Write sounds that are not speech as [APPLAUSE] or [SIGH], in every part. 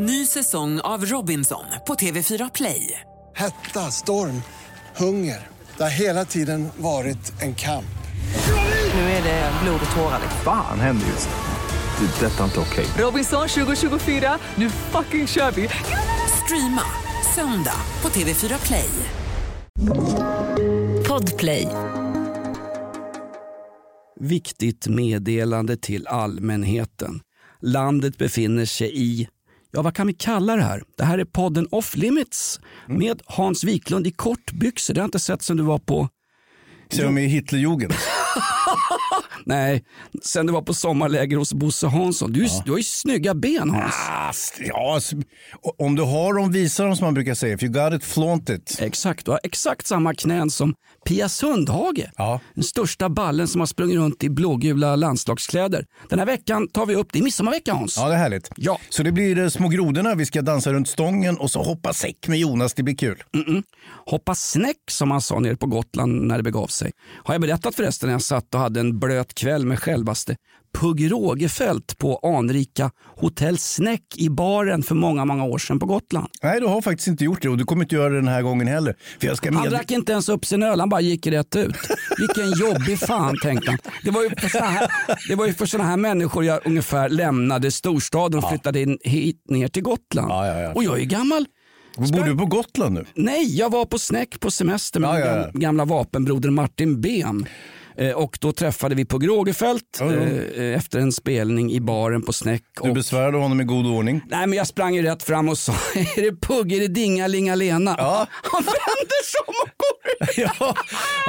Ny säsong av Robinson på TV4 Play. Hetta, storm, hunger. Det har hela tiden varit en kamp. Nu är det blod och tårar. Fan händer just nu. Det. är Detta är inte okej. Robinson 2024, nu fucking kör vi! Streama söndag på TV4 Play. Podplay. Viktigt meddelande till allmänheten. Landet befinner sig i, ja vad kan vi kalla det här? Det här är podden Off Limits med Hans Wiklund i kortbyxor. Det har jag inte sett sen du var på, Ser de i Hitlerjugend? [LAUGHS] [LAUGHS] nej, sen du var på sommarläger hos Bosse Hansson. Du, du har ju snygga ben Hans. Ah, ja, om du har dem, visa dem som man brukar säga. If you got it, flaunt it. Exakt, du har exakt samma knän som Pia Sundhage. Ja. Den största ballen som har sprungit runt i blågula landslagskläder. Den här veckan tar vi upp, det är midsommarvecka Hans. Ja, det är härligt. Ja. Så det blir eh, små grodorna, vi ska dansa runt stången och så hoppa säck med Jonas, det blir kul. Hoppa snäck som man sa nere på Gotland när det begav sig. Har jag berättat förresten när jag satt och hade en blöt kväll med självaste Pugh Rogefeldt på anrika Hotell Snäck i baren för många, många år sedan på Gotland. Nej, du har faktiskt inte gjort det och du kommer inte göra det den här gången heller. För jag ska Han med... drack inte ens upp sin öl, han bara gick rätt ut. Vilken jobbig fan tänkte han. Det var ju för såna här, det var ju för såna här människor jag ungefär lämnade storstaden och flyttade in hit ner till Gotland. Ja, ja, ja. Och jag är gammal. Bor du på Gotland nu? Nej, jag var på Snäck på semester med Ja, ja, ja. gam- gamla vapenbroder Martin Bem. Eh, Och då träffade vi på Grågefält ja. eh, efter en spelning i baren på Snäck. Du Och, besvärade honom i god ordning. nej men jag sprang ju rätt fram och sa, [LAUGHS] är det Pugg, är det Dingalingalena? Ja. [LAUGHS] Han vände sig om och går [LAUGHS] ja,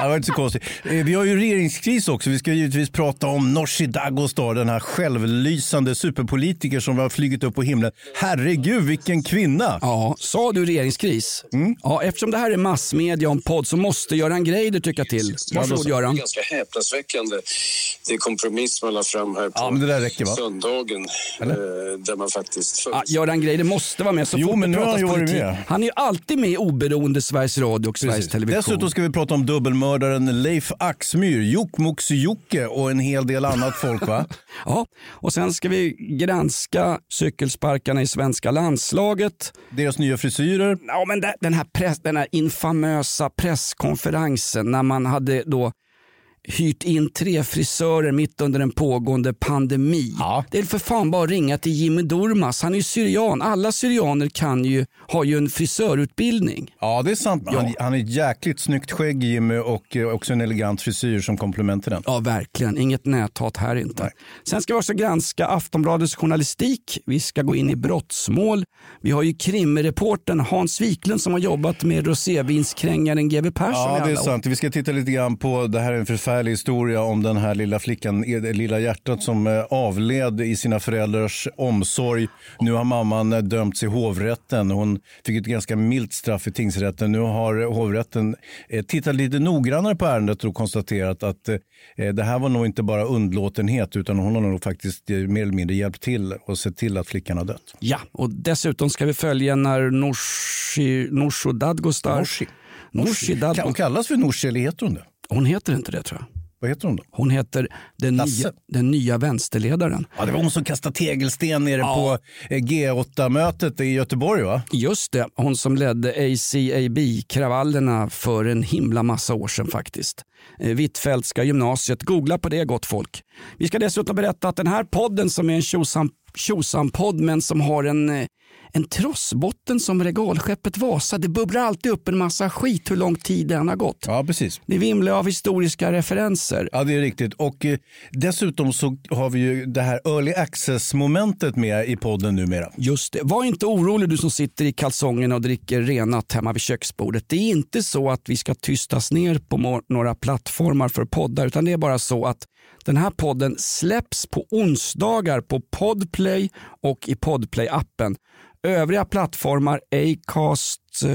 det var inte så konstigt. Vi har ju regeringskris också. Vi ska givetvis prata om Nooshi Dadgostar, den här självlysande superpolitiker som har flugit upp på himlen. Herregud, vilken kvinna! Ja, sa du regeringskris? Mm. Ja, eftersom det här är massmedia en podd så måste Göran Greider tycka till. Varsågod Göran. ganska häpnadsväckande. Det kompromiss man la fram här på Ja, men det där räcker, va? söndagen. Eh, där man faktiskt Ja, Göran Greider måste vara med så Jo, fort men nu har han varit med. Han är ju alltid med i oberoende Sveriges Radio och Sveriges Precis. Television. Dessutom ska vi prata om dubbelmördaren Leif Axmyr, Jokkmokks-Jocke och en hel del annat folk. va? [LAUGHS] Ja, och sen ska vi granska cykelsparkarna i svenska landslaget. Deras nya frisyrer. Ja, men den här, press, den här infamösa presskonferensen när man hade då hyrt in tre frisörer mitt under en pågående pandemi. Ja. Det är för fan bara att ringa till Jimmy Durmaz. Han är ju syrian. Alla syrianer kan ju, har ju en frisörutbildning. Ja, det är sant. Han, han är jäkligt snyggt skägg, Jimmy, och eh, också en elegant frisyr som komplement till den. Ja, verkligen. Inget näthat här inte. Nej. Sen ska vi också granska Aftonbladets journalistik. Vi ska gå in i brottsmål. Vi har ju krimreportern Hans Wiklund som har jobbat med rosévinskrängaren GW Persson Ja, det är år. sant. Vi ska titta lite grann på, det här är en förfärlig historia om den här lilla flickan, eh, lilla hjärtat som eh, avled i sina föräldrars omsorg. Nu har mamman eh, dömts i hovrätten. Hon fick ett ganska milt straff i tingsrätten. Nu har hovrätten tittat lite noggrannare på ärendet och konstaterat att det här var nog inte bara undlåtenhet utan hon har nog faktiskt mer eller mindre hjälpt till och sett till att flickan har dött. Ja, och dessutom ska vi följa när Nooshi Dadgostar... Nooshi. Kan hon Dadgostar. kallas för Nooshi eller heter hon det? Hon heter inte det tror jag. Vad heter hon då? Hon heter den, Lasse. nya, den nya vänsterledaren. Ja, det var hon som kastade tegelsten nere Ja. på eh, G8-mötet i Göteborg va? Just det, hon som ledde ACAB-kravallerna för en himla massa år sedan faktiskt. Eh, Hvitfeldtska gymnasiet, googla på det gott folk. Vi ska dessutom berätta att den här podden som är en tjosan tjosan-podd men som har en, eh, en trossbotten som regalskeppet Vasa. Det bubblar alltid upp en massa skit hur lång tid den har gått. Ja, precis. Det vimlar av historiska referenser. Ja, det är riktigt. Och eh, dessutom så har vi ju det här early access-momentet med i podden numera. Just det. Var inte orolig du som sitter i kalsongerna och dricker renat hemma vid köksbordet. Det är inte så att vi ska tystas ner på några plattformar för poddar utan det är bara så att den här podden släpps på onsdagar på Podplay och i Podplay-appen. Övriga plattformar, Acast, eh,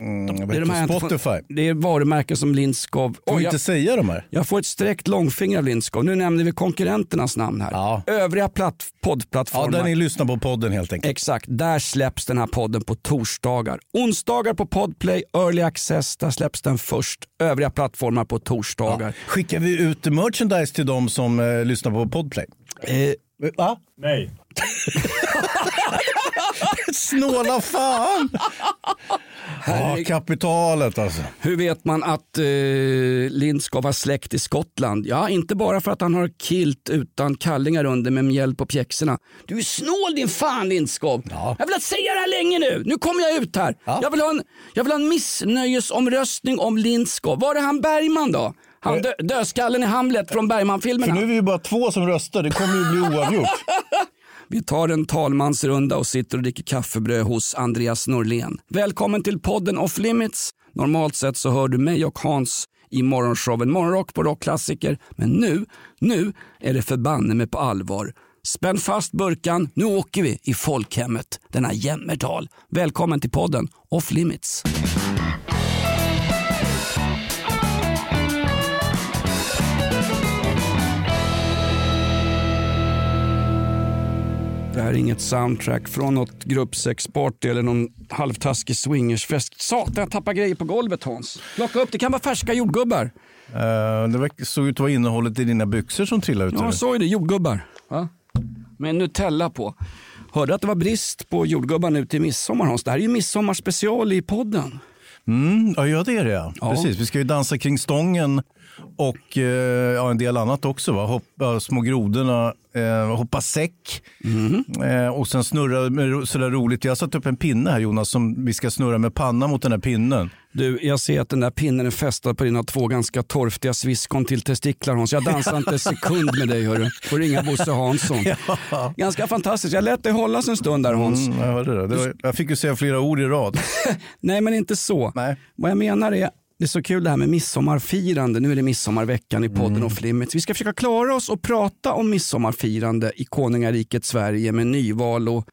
Mm, det, är de här inte får- Spotify. det är varumärken som Lindskov. Får jag- inte säga de här? jag får ett sträckt långfinger av Lindskov. Nu nämner vi konkurrenternas namn här. Ja. Övriga platt- Ja, poddplattformar. där ni lyssnar på podden helt enkelt. Exakt, där släpps den här podden på torsdagar. Onsdagar på Podplay, Early Access, där släpps den först. Övriga plattformar på torsdagar. Skickar vi ut merchandise till de som eh, lyssnar på Podplay? Eh, Va? Nej. [LAUGHS] [LAUGHS] snåla fan! Ja, kapitalet alltså. Hur vet man att eh, Lindskov har släkt i Skottland? Ja, inte bara för att han har kilt utan kallingar under med mjäll på pjäxorna. Du är snål din fan Lindskov. Ja. Jag vill säga det här länge nu. Nu kommer jag ut här. Ja. Jag, vill ha en, jag vill ha en missnöjesomröstning om Lindskov. Var är han Bergman då? Han dö, dödskallen i Hamlet från Bergman-filmerna. För nu är vi ju bara två som röstar. Det kommer ju bli oavgjort. [LAUGHS] Vi tar en talmansrunda och sitter och dricker kaffebröd hos Andreas Norlén. Välkommen till podden Off Limits. Normalt sett så hör du mig och Hans i morgonshowen Morgonrock på Rockklassiker. Men nu, nu är det förbanne mig på allvar. Spänn fast burkan, nu åker vi i folkhemmet, denna jämmerdal. Välkommen till podden Off Limits. Det här är inget soundtrack från något gruppsexparty eller någon halvtaskig swingersfest. Satan, jag tappar grejer på golvet Hans. Plocka upp, det kan vara färska jordgubbar. Uh, det såg ut att vara innehållet i dina byxor som trillade ut. Ja, så är det. Jordgubbar. Ja. Med Nutella på. Hörde att det var brist på jordgubbar nu till midsommar Hans. Det här är ju midsommarspecial i podden. Mm, ja, det är det. Ja. Precis. Vi ska ju dansa kring stången och eh, ja, en del annat också. Va? Hoppa små grodorna, eh, hoppa säck mm. eh, och sen snurra med sådär roligt. Jag har satt upp en pinne här Jonas som vi ska snurra med pannan mot den här pinnen. Du, jag ser att den där pinnen är fästad på dina två ganska torftiga sviskon till testiklar Hans. Jag dansar inte en [LAUGHS] sekund med dig hörru. Får ringa Bosse Hansson. [LAUGHS] ja. Ganska fantastiskt. Jag lät dig hållas en stund där Hans. Mm, jag hörde det. det var, jag fick ju säga flera ord i rad. [LAUGHS] Nej men inte så. Nej. Vad jag menar är det är så kul det här med midsommarfirande. Nu är det midsommarveckan i podden mm. Off Limits. Vi ska försöka klara oss och prata om midsommarfirande i konungariket Sverige med nyval och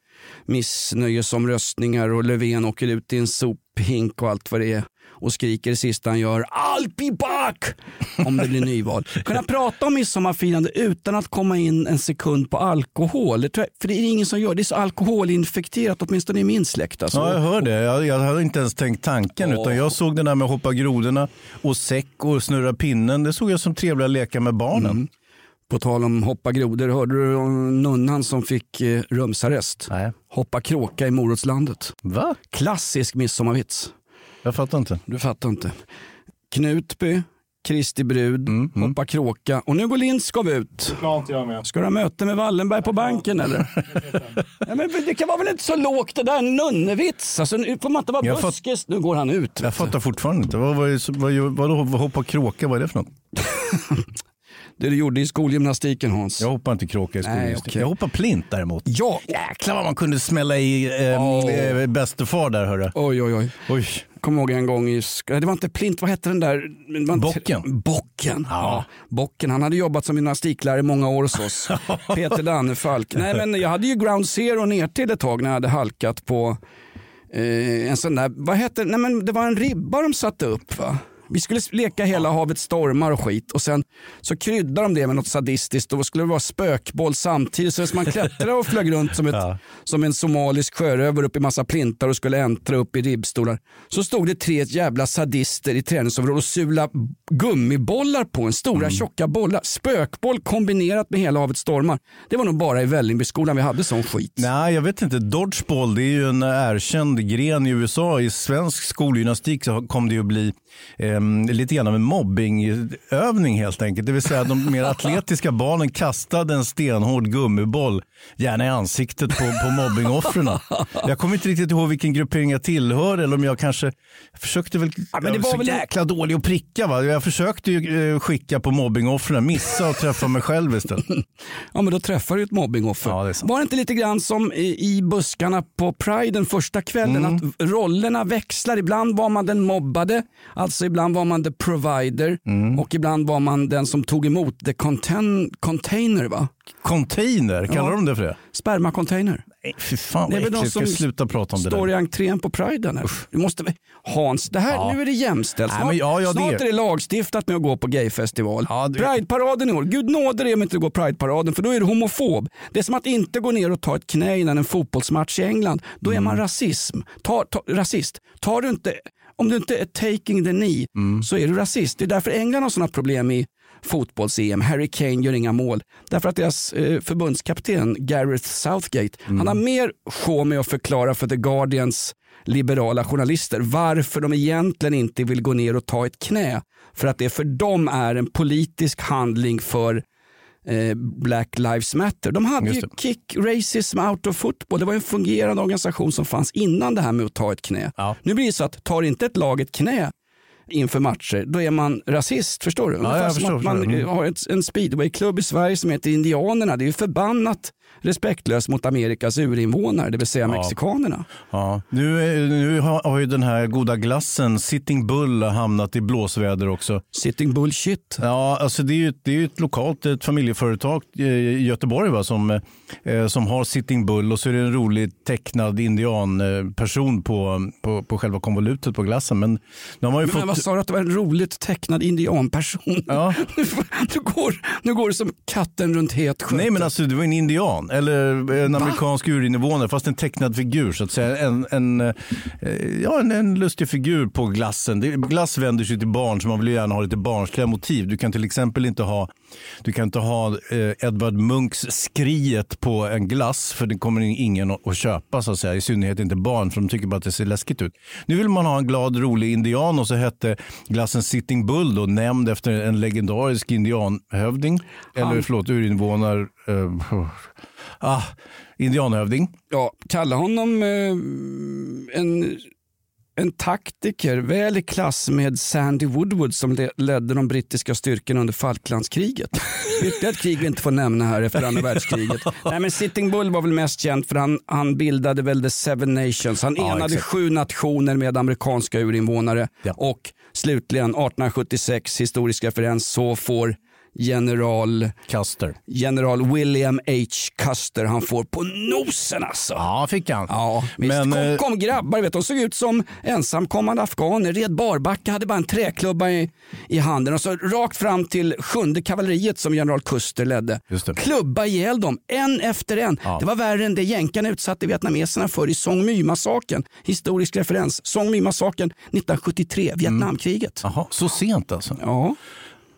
missnöjesomröstningar och Löfven åker ut i en sophink och allt vad det är och skriker sista han gör I'll be back! Om det blir nyval. [LAUGHS] Kunna prata om midsommarfirande utan att komma in en sekund på alkohol. Det jag, för det är ingen som gör det. är så alkoholinfekterat, åtminstone i min släkt. Alltså. Ja, jag hör det. Jag, jag hade inte ens tänkt tanken. Oh. Utan jag såg det där med hoppa grodorna och säck och snurra pinnen. Det såg jag som trevliga lekar med barnen. Mm. På tal om hoppa grodor, hörde du om nunnan som fick eh, rumsarrest? Nej. Hoppa kråka i morotslandet. Va? Klassisk midsommarvits. Jag fattar inte. Du fattar inte. Knutby, Kristi brud, mm, mm. hoppa kråka och nu går Lindskov ut. jag med. Ska du ha möte med Wallenberg på banken eller? [LAUGHS] ja, men det kan vara väl inte så lågt det där nunnevits. Alltså, nu får man inte vara buskis. Nu går han ut. Jag fattar fortfarande inte. Vad, vad, vad, vad, vad, hoppa kråka, vad är det för något? [LAUGHS] Det du gjorde i skolgymnastiken Hans. Jag hoppar inte kråka i skolgymnastiken. Okay. Jag hoppar plint däremot. Ja. Jäklar vad man kunde smälla i eh, oh. bästefar där hörru. Oj oj oj. oj. Kommer ihåg en gång i, det var inte plint, vad hette den där? Bocken. Bocken. Ja. Bocken. Han hade jobbat som gymnastiklärare i många år hos oss. [LAUGHS] Peter Dannefalk. Nej men jag hade ju ground zero ner till ett tag när jag hade halkat på eh, en sån där, vad hette Nej men det var en ribba de satte upp va? Vi skulle leka hela havet stormar och skit och sen så kryddade de det med något sadistiskt och då skulle det vara spökboll samtidigt. Så man klättrade och flög runt som, ett, [LAUGHS] ja. som en somalisk sjörövare upp i massa plintar och skulle äntra upp i ribbstolar. Så stod det tre jävla sadister i träningsområdet och sula gummibollar på en. Stora mm. tjocka bollar. Spökboll kombinerat med hela havet stormar. Det var nog bara i Vällingbyskolan vi hade sån skit. Nej, jag vet inte. Dodgeball det är ju en erkänd gren i USA. I svensk skolgymnastik så kom det ju att bli eh, lite grann av en mobbingövning helt enkelt. Det vill säga de mer [LAUGHS] atletiska barnen kastade en stenhård gummiboll, gärna i ansiktet på, på mobbingoffren. Jag kommer inte riktigt ihåg vilken gruppering jag tillhör eller om jag kanske jag försökte väl, ja, men det var, var väl jäkla dålig att pricka. Va? Jag försökte ju eh, skicka på mobbingoffren, missa och träffa mig själv istället. [LAUGHS] ja men då träffar du ett mobbingoffer. Ja, det var det inte lite grann som i, i buskarna på Pride den första kvällen mm. att rollerna växlar. Ibland var man den mobbade, alltså ibland var man the provider mm. och ibland var man den som tog emot the contain container. va? Container, kallar ja. de det för det? Spermacontainer. Nej, fy fan vad äckligt. Jag ska sluta prata om det där. står i entrén på Pride. Du måste, Hans, det här, ja. nu är det jämställt. Snart, Nej, ja, ja, snart det. är det lagstiftat med att gå på gayfestival. Ja, det... Prideparaden i år. Gud nåde dig om inte du går Prideparaden för då är du homofob. Det är som att inte gå ner och ta ett knä innan en fotbollsmatch i England. Då är mm. man rasism. Ta, ta, rasist. Tar du inte om du inte är taking the knee mm. så är du rasist. Det är därför England har sådana problem i fotbolls-EM. Harry Kane gör inga mål. Därför att deras eh, förbundskapten Gareth Southgate, Mm. han har mer show med att förklara för The Guardians liberala journalister varför de egentligen inte vill gå ner och ta ett knä. För att det för dem är en politisk handling för eh, Black Lives Matter. De hade ju. Kick Racism Out of Football. Det var en fungerande organisation som fanns innan det här med att ta ett knä. Ja. Nu blir det så att tar inte ett lag ett knä inför matcher, då är man rasist. Förstår du? Ungefär jag förstår, man förstår. Mm. eh, har ett, en speedwayklubb i Sverige som heter Indianerna. Det är ju förbannat respektlöst mot Amerikas urinvånare, det vill säga mexikanerna. Ja. Nu, nu har, har ju den här goda glassen Sitting Bull hamnat i blåsväder också. Sitting bullshit. Ja, alltså det är ju, ett- det är ett lokalt ett familjeföretag eh, i Göteborg va, som, eh, som har Sitting Bull och så är det en rolig tecknad indianperson på, på, på själva konvolutet på glassen. Men nu har man ju Men fått... vad sa du att det var en roligt tecknad indianperson? Ja. [LAUGHS] nu, går, nu går det som katten runt het sköte. Nej men alltså det var en indian eller en amerikansk urinvånare fast en tecknad figur så att säga. En, en, eh, ja, en, en lustig figur på glassen. Det, glass vänder sig till barn så man vill ju gärna ha lite barnsliga motiv. Du kan till exempel inte ha, du kan inte ha eh, Edvard Munchs skriet på en glass för det kommer ingen att att köpa så att säga. I synnerhet inte barn för de tycker bara att det ser läskigt ut. Nu vill man ha en glad rolig indian och så hette glassen Sitting Bull då, nämnd efter en legendarisk indianhövding. Eller förlåt, urinvånar... Uh, ah, indianhövding. Ja, kalla honom eh, en, en taktiker väl i klass med Sandy Woodward som le- ledde de brittiska styrkorna under Falklandskriget. [LAUGHS] Ytterligare ett krig vi inte får nämna här efter andra världskriget. [LAUGHS] Nej, men Sitting Bull var väl mest känd för han, han bildade väl the seven nations. Han Ja, enade exakt. sju nationer med amerikanska urinvånare Ja. och slutligen 1876, historisk referens, så får general Custer. General William H. Custer, han får på nosen alltså. Ja, fick han. Ja. Men, kom, eh, kom grabbar, vet, de såg ut som ensamkommande afghaner. Red barbacka, hade bara en träklubba i, i handen och så rakt fram till sjunde kavalleriet som general Custer ledde. Klubba ihjäl dem, en efter en. Ja. Det var värre än det jänkarna utsatte vietnameserna för i Song My-massakern. Historisk referens. Song My-massakern 1973, Vietnamkriget. Jaha, så sent alltså? Ja.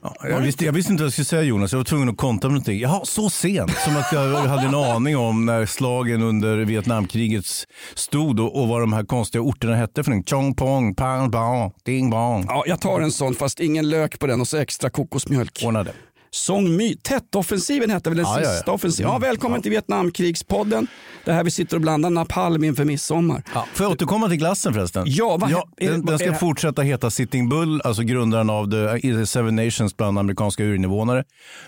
Ja, jag, visste, jag visste inte vad jag skulle säga Jonas, jag var tvungen att konta med någonting. Jaha, så sent? Som att jag [LAUGHS] hade en aning om när slagen under Vietnamkriget stod och, och vad de här konstiga orterna hette för någonting. Chong pong, pang bang, ding bong. ja, jag tar en sån fast ingen lök på den och så extra kokosmjölk. Ordnade. Song My, Tet-offensiven hette väl den Ja, ja, ja. sista offensiven. Ja, välkommen till Vietnamkrigspodden. Det här vi sitter och blandar napalm inför midsommar. Ja, får jag återkomma till glassen förresten? Ja, vad- ja den, den ska fortsätta heta Sitting Bull, alltså grundaren av the, the Seven Nations bland amerikanska urinvånare.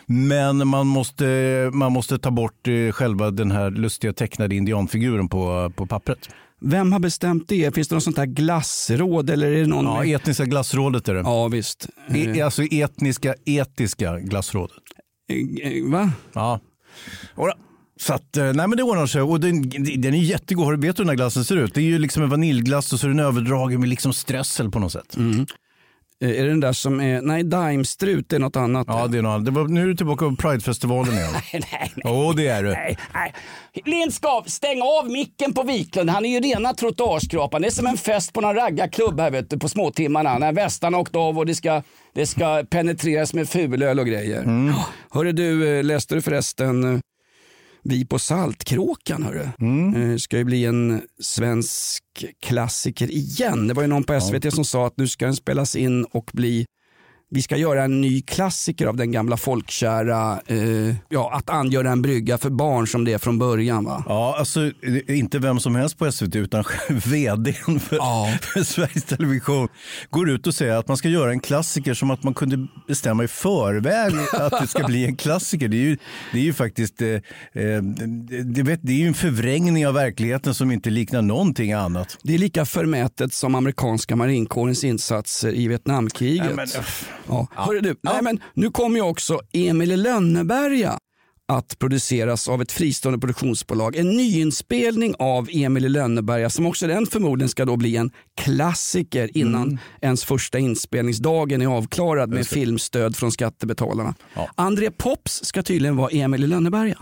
Men man måste, man måste ta bort eh, själva den här lustiga tecknade indianfiguren på, på pappret. Vem har bestämt det? Finns det något sånt här glassråd eller är det någon? Ja, med- etniska glassrådet är det. ja visst. E, alltså etniska, etiska glassrådet. Eh, Va? Ja. Ora. Så att, eh, nej men det ordnar sig. Och den, den är jättegod. Har du vet hur den här glassen ser ut? Det är ju liksom en vaniljglass och så är den överdragen med liksom strössel på något sätt. Eh, Är det den där som är, nej daimstrut är något annat. Ja, det är något annat. Det var, nu är du tillbaka på Pridefestivalen igen. [LAUGHS] nej, nej. Jo, det är du. Nej, nej. Lindskov, stäng av micken på Wiklund. Han är ju rena trottoarskrapan. Det är som en fest på någon raggarklubb här vet du, på småtimmarna. När västarna åkt av och det ska, det ska penetreras med fulöl och grejer. Mm. Hörru du, eh, läste du förresten eh, Vi på Saltkråkan? Hörru. Eh, ska ju bli en svensk klassiker igen. Det var ju någon på SVT som sa att nu ska den spelas in och bli vi ska göra en ny klassiker av den gamla folkkära, eh, ja, att angöra en brygga för barn som det är från början. Va? Ja, alltså inte vem som helst på SVT utan vdn [LAUGHS] för, Ja. för Sveriges Television går ut och säger att man ska göra en klassiker som att man kunde bestämma i förväg att det ska bli en klassiker. Det är ju, det är ju faktiskt eh, eh, det, vet, det är ju en förvrängning av verkligheten som inte liknar någonting annat. Det är lika förmätet som amerikanska marinkårens insatser i Vietnamkriget. Nej, men, ja. Hörru du, nej, men nu kommer ju också Emil i Lönneberga att produceras av ett fristående produktionsbolag. En nyinspelning av Emil i Lönneberga som också den förmodligen ska då bli en klassiker innan Mm. ens första inspelningsdagen är avklarad med filmstöd från skattebetalarna. Ja. André Pops ska tydligen vara Emil i Lönneberga.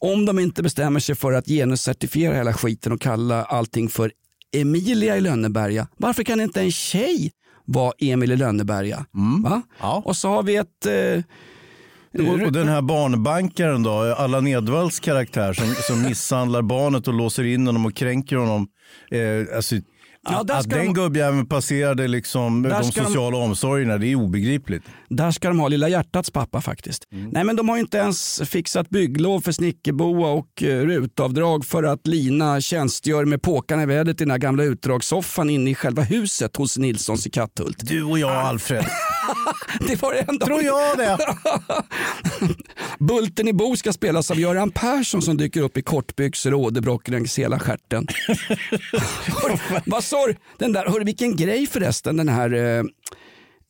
Om de inte bestämmer sig för att genuscertifiera hela skiten och kalla allting för Emilia i Lönneberga, varför kan inte en tjej var Emil i Lönneberga. Mm. Ja. Och så har vi ett eh, Och, och den här [LAUGHS] barnbankaren då, Allan Edwalls karaktär som, som misshandlar barnet och låser in honom och kränker honom. Eh, alltså, Ja, att ska den de- gubbjäveln passerade liksom de ska de- sociala omsorgerna, det är obegripligt. Där ska de ha Lilla hjärtats pappa faktiskt. Nej men de har inte ens fixat bygglov för snickerboa och eh, rutavdrag för att Lina tjänstgör med påkarna i vädret i den här gamla utdragssoffan inne i själva huset hos Nilssons i Katthult. Du och jag Alfred. [LAUGHS] Det var det enda Tror jag det. [LAUGHS] Bulten i Bo ska spelas av Göran Persson som dyker upp i kortbyxor och åderbråck längs hela stjärten. [LAUGHS] Vad du? Den där, hörru, vilken grej förresten den här eh,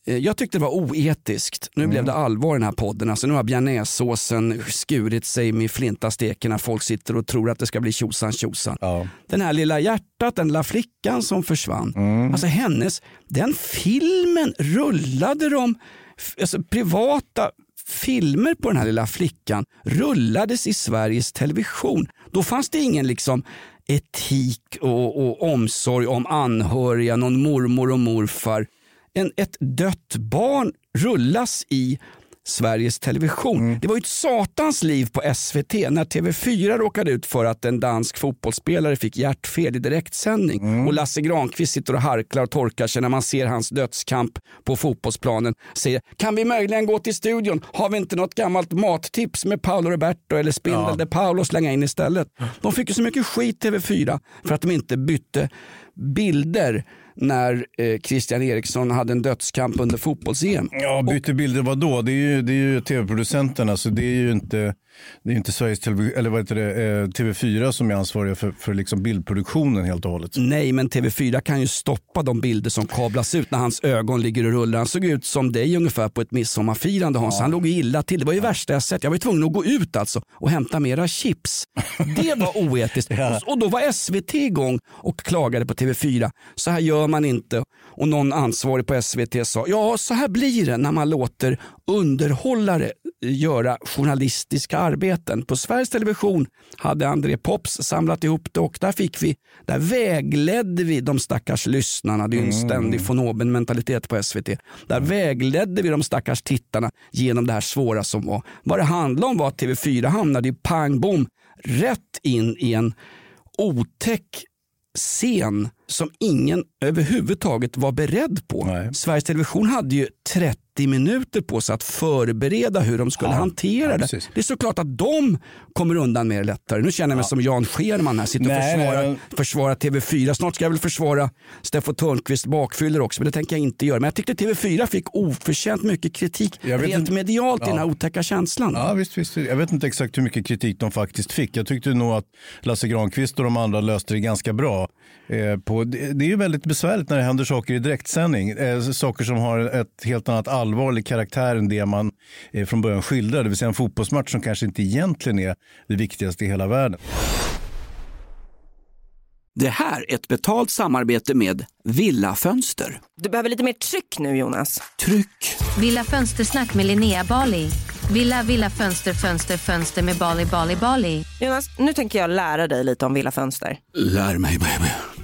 eh, jag tyckte det var oetiskt. Nu blev det allvar i den här podden. Alltså, nu har bearnaisesåsen skurit sig med flintasteken när folk sitter och tror att det ska bli tjosan tjosan. Ja. Den här lilla hjärtat, den lilla flickan som försvann. Alltså hennes, den filmen rullade de, alltså privata filmer på den här lilla flickan rullades i Sveriges Television. Då fanns det ingen liksom etik och, och omsorg om anhöriga, någon mormor och morfar. En, ett dött barn rullas i Sveriges Television. Det var ju ett satans liv på SVT när TV4 råkade ut för att en dansk fotbollsspelare fick hjärtfel i direktsändning. Och Lasse Granqvist sitter och harklar och torkar sig när man ser hans dödskamp på fotbollsplanen. Säger, kan vi möjligen gå till studion? Har vi inte något gammalt mattips med Paolo Roberto eller Spindel de Paolo slänga in istället? De fick ju så mycket skit TV4 för att de inte bytte bilder när eh, Christian Eriksson hade en dödskamp under fotbolls-EM. Ja, bytte bilder vad då? Det är ju, det är ju tv-producenterna, så det är ju inte, det är inte Sveriges Television, eller vad heter det, eh, TV4 som är ansvariga för, för liksom bildproduktionen helt och hållet. Nej, men TV4 kan ju stoppa de bilder som kablas ut när hans ögon ligger och rullar. Han såg ut som dig ungefär på ett midsommarfirande Hans. Han låg illa till. Det var ju värsta jag sett. Jag var tvungen att gå ut alltså och hämta mera chips. Det var [LAUGHS] oetiskt. Och- Och då var SVT igång och klagade på TV4. Så här gör man inte. Och någon ansvarig på SVT sa, ja så här blir det när man låter underhållare göra journalistiska arbeten. På Sveriges Television hade André Pops samlat ihop det och där fick vi, där vägledde vi de stackars lyssnarna. Det är ju en ständig von oben mentalitet på SVT. Där vägledde vi de stackars tittarna genom det här svåra som var. Vad det handlade om var att TV4 hamnade pang bom rätt in i en otäck scen som ingen överhuvudtaget var beredd på. Nej. Sveriges Television hade ju 30 minuter på sig att förbereda hur de skulle hantera ja, det. precis. Det är såklart att de kommer undan mer lättare. Nu känner jag mig som Jan Scherman här, sitter och Nej, försvarar, nej, försvarar TV4. Snart ska jag väl försvara Steffo Törnqvist bakfyller också, men det tänker jag inte göra. Men jag tyckte TV4 fick oförtjänt mycket kritik rent inte- medialt i Ja. den här otäcka känslan. Ja, visst, visst. Jag vet inte exakt hur mycket kritik de faktiskt fick. Jag tyckte nog att Lasse Granqvist och de andra löste det ganska bra. Eh, på, det, det är ju väldigt besvärligt när det händer saker i direktsändning. Eh, saker som har ett helt annat allvarlig karaktär än det man eh, från början skildrar. Det vill säga en fotbollsmatch som kanske inte egentligen är det viktigaste i hela världen. Det här är ett betalt samarbete med Villa Fönster. Du behöver lite mer tryck nu Jonas. Tryck! Villa Fönstersnack med Linnea Bali. Villa, villa, fönster, fönster, fönster med Bali, Bali, Bali. Jonas, nu tänker jag lära dig lite om Villa Fönster. Lär mig baby.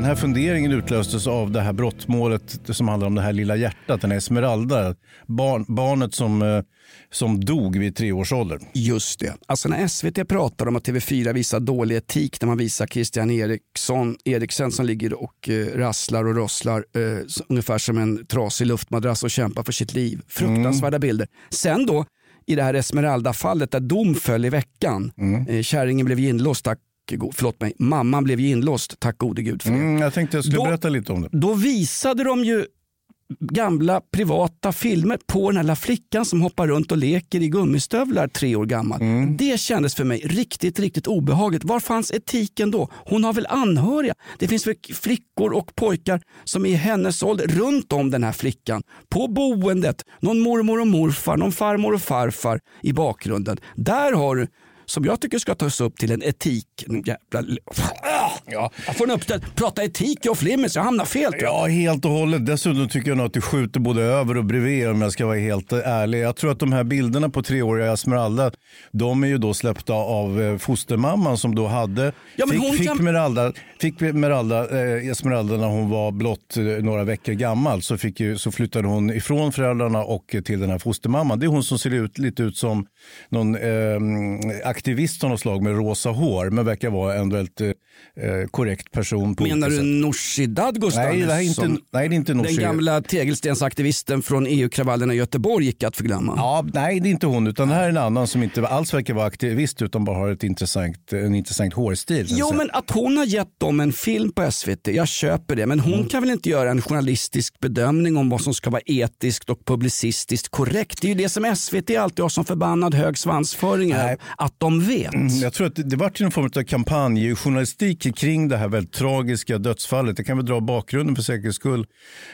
Den här funderingen utlöstes av det här brottmålet som handlar om det här lilla hjärtat, den här Esmeralda. Barn, barnet som, eh, som dog vid tre års ålder. Just det. Alltså när SVT pratar om att TV4 visar dålig etik när man visar Christian Eriksson, Eriksen som ligger och eh, rasslar och rosslar eh, ungefär som en trasig luftmadrass och kämpar för sitt liv. Fruktansvärda bilder. Sen då i det här Esmeralda-fallet där dom föll i veckan. Eh, kärringen blev inlåst, tack go- Förlåt mig, mamman blev ju inlåst, tack gode gud för det. Mm, jag tänkte jag skulle Då- berätta lite om det. Då visade de ju gamla privata filmer på den här lilla flickan som hoppar runt och leker i gummistövlar tre år gammal. Det kändes för mig riktigt, riktigt obehagligt. Var fanns etiken då? Hon har väl anhöriga? Det finns väl flickor och pojkar som är i hennes ålder runt om den här flickan. På boendet, någon mormor och morfar, någon farmor och farfar i bakgrunden. Där har du som jag tycker ska tas upp till en etik. Jävla... Ja, jag får en uppställ. Prata etik och flimmer jag hamnar fel. jag. Ja, helt och hållet. Dessutom tycker jag nog att du skjuter både över och bredvid om jag ska vara helt ärlig. Jag tror att de här bilderna på treåriga Esmeralda, de är ju då släppta av eh, fostermamman som då hade, Ja, men fick, hon fick, kan- Meralda, fick Meralda, eh, Esmeralda när hon var blott eh, några veckor gammal så, fick ju, så flyttade hon ifrån föräldrarna och till den här fostermamman. Det är hon som ser ut, lite ut som någon eh, aktivist av något slag med rosa hår men verkar vara en väldigt eh, eh, korrekt person. På Menar du. Nooshi Dadgostar? Nej, det är inte, som nej, det är inte Nooshi. Den gamla tegelstensaktivisten från EU-kravallerna i Göteborg gick att förglömma. Ja, nej, det är inte hon. Utan det här är en annan som inte alls verkar vara aktivist utan bara har ett intressant, en intressant hårstil. Jo, men att hon har gett dem en film på SVT, jag köper det. Men hon Mm. kan väl inte göra en journalistisk bedömning om vad som ska vara etiskt och publicistiskt korrekt. Det är ju det som SVT alltid har som förbannad hög svansföring att de vet. Mm, Jag tror att det, det var en form av kampanjjournalistik kring det här väldigt tragiska dödsfallet. Jag kan väl dra bakgrunden för säkerhets skull.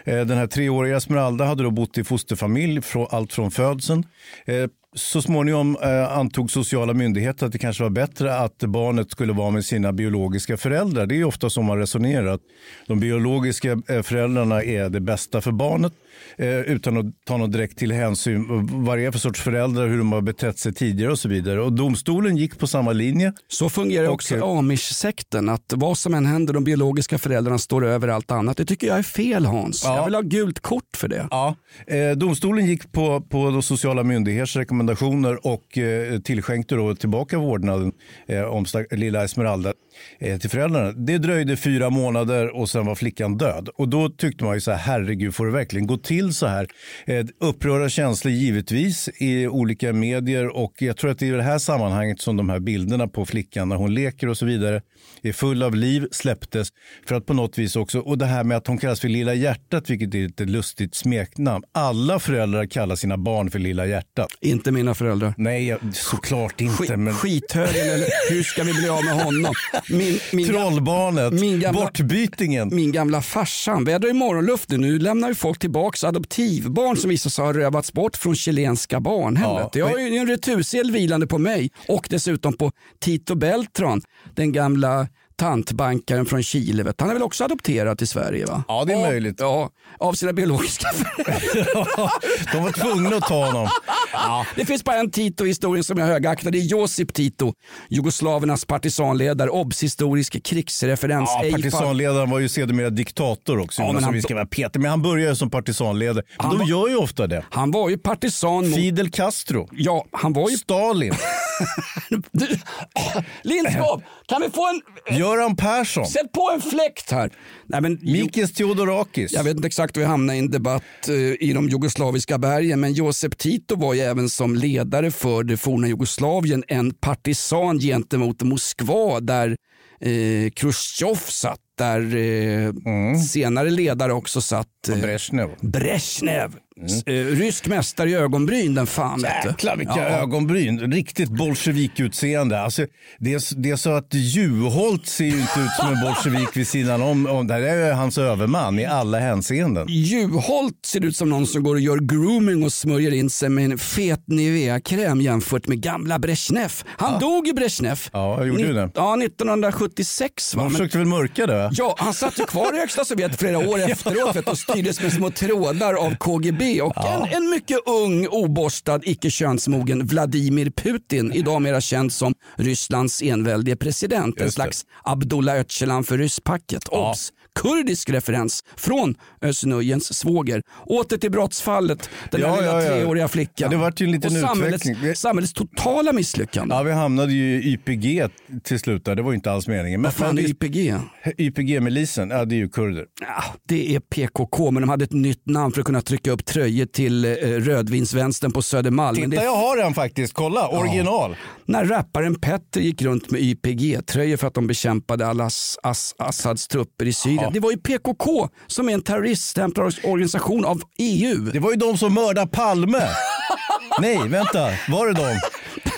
Eh, den här treåriga Esmeralda hade då bott i fosterfamilj allt från födseln. Eh, så småningom eh, antog sociala myndigheter att det kanske var bättre att barnet skulle vara med sina biologiska föräldrar. Det är ofta som man resonerar. att De biologiska eh, föräldrarna är det bästa för barnet eh, utan att ta något direkt till hänsyn vad det är för sorts föräldrar, hur de har betett sig tidigare och så vidare. Och domstolen gick på samma linje. Så fungerar också amish-sekten, att vad som än händer, de biologiska föräldrarna står över allt annat. Det tycker jag är fel Hans. Ja. Jag vill ha gult kort för det. Ja, eh, domstolen gick på, på de sociala myndigheters rekommendationer och eh, tillskänkte då tillbaka vårdnaden eh, om lilla Esmeralda till föräldrarna. Det dröjde fyra månader och sen var flickan död. Och då tyckte man ju så här, herregud får det verkligen gå till så här? Eh, upprörda känslor givetvis i olika medier och jag tror att det är i det här sammanhanget som de här bilderna på flickan när hon leker och så vidare är full av liv släpptes för att på något vis också, och det här med att hon kallas för Lilla hjärtat vilket är ett lustigt smeknamn. Alla föräldrar kallar sina barn för Lilla hjärtat. Inte mina föräldrar. Nej, jag- såklart inte. Skit, men... Skithögen eller hur ska vi bli av med honom? Min, min, Trollbarnet, min gamla- bortbytingen. min gamla farsan, väder i morgonluften. Nu lämnar ju folk tillbaka adoptivbarn som visar sig ha rövats bort från chilenska barnhemmet. Ja, Jag har ju en retursedel vilande på mig och dessutom på Tito Beltran, den gamla tantbankaren från Chile. Vet. Han är väl också adopterad till Sverige? va? Ja, det är Av- möjligt. Ja, av sina biologiska [LAUGHS] föräldrar. De var tvungna att ta honom. Ja, det finns bara en Tito i historien som jag högaktar. Det är Josip Tito, jugoslavernas partisanledare, obs-historisk krigsreferens. Ja, partisanledaren var ju sedermera diktator också. Ja, men han- vi ska vara Peter. Men han började som partisanledare. Men Han de var- gör ju ofta det. Han var ju partisan mot... Fidel Castro. Ja, han var ju... Stalin. Du, Lindskov, kan vi få en... Göran Persson. Sätt på en fläkt här. Nej, men, Mikis Theodorakis. Jag vet inte exakt hur vi hamnade i en debatt eh, i de jugoslaviska bergen men Josep Tito var ju även som ledare för det forna Jugoslavien en partisan gentemot Moskva där eh, Khrushchev satt, där eh, senare ledare också satt. Eh, Brezhnev. Brezhnev. S- Eh, rysk mästare i ögonbryn den fan. Jäklar vilka Ja. ögonbryn. Riktigt bolsjevikutseende. Alltså, det, är, det är så att Juholt ser ju inte ut som en bolsjevik vid sidan om. om det här är hans överman i alla hänseenden. Juholt ser ut som någon som går och gör grooming och smörjer in sig med en fet Nivea-kräm jämfört med gamla Brezhnev. Han dog ju Brezhnev. Ja, gjorde ju det. Ja, 1976. Va? Men- försökte väl mörka det? Ja, han satt ju kvar i högsta Sovjet flera år [LAUGHS] efteråt och styrdes med små trådar av KGB och en, en mycket ung, oborstad, icke könsmogen Vladimir Putin, idag mera känd som Rysslands enväldige president. En det. slags Abdullah Öcalan för rysspacket. Obs! Kurdisk referens från Özz svåger. Åter till brottsfallet, den Ja, lilla ja, ja. treåriga flickan. Ja, det vart ju en liten och samhällets, utveckling. samhällets totala misslyckande. Ja, vi hamnade ju i YPG till slut. där. Det var ju inte alls meningen. Men, Vad fan är YPG? YPG-milisen, ja det är ju kurder. Ja, det är PKK, men de hade ett nytt namn för att kunna trycka upp tröjor till eh, rödvinsvänstern på Södermalm. Titta, det, jag har den faktiskt. Kolla, original. när rapparen Petter gick runt med YPG-tröjor för att de bekämpade Alas, As, Assads trupper i Syrien. Det var ju PKK som är en terroriststämplad organisation av EU. Det var ju de som mördade Palme. [LAUGHS] Nej, vänta. Var det de?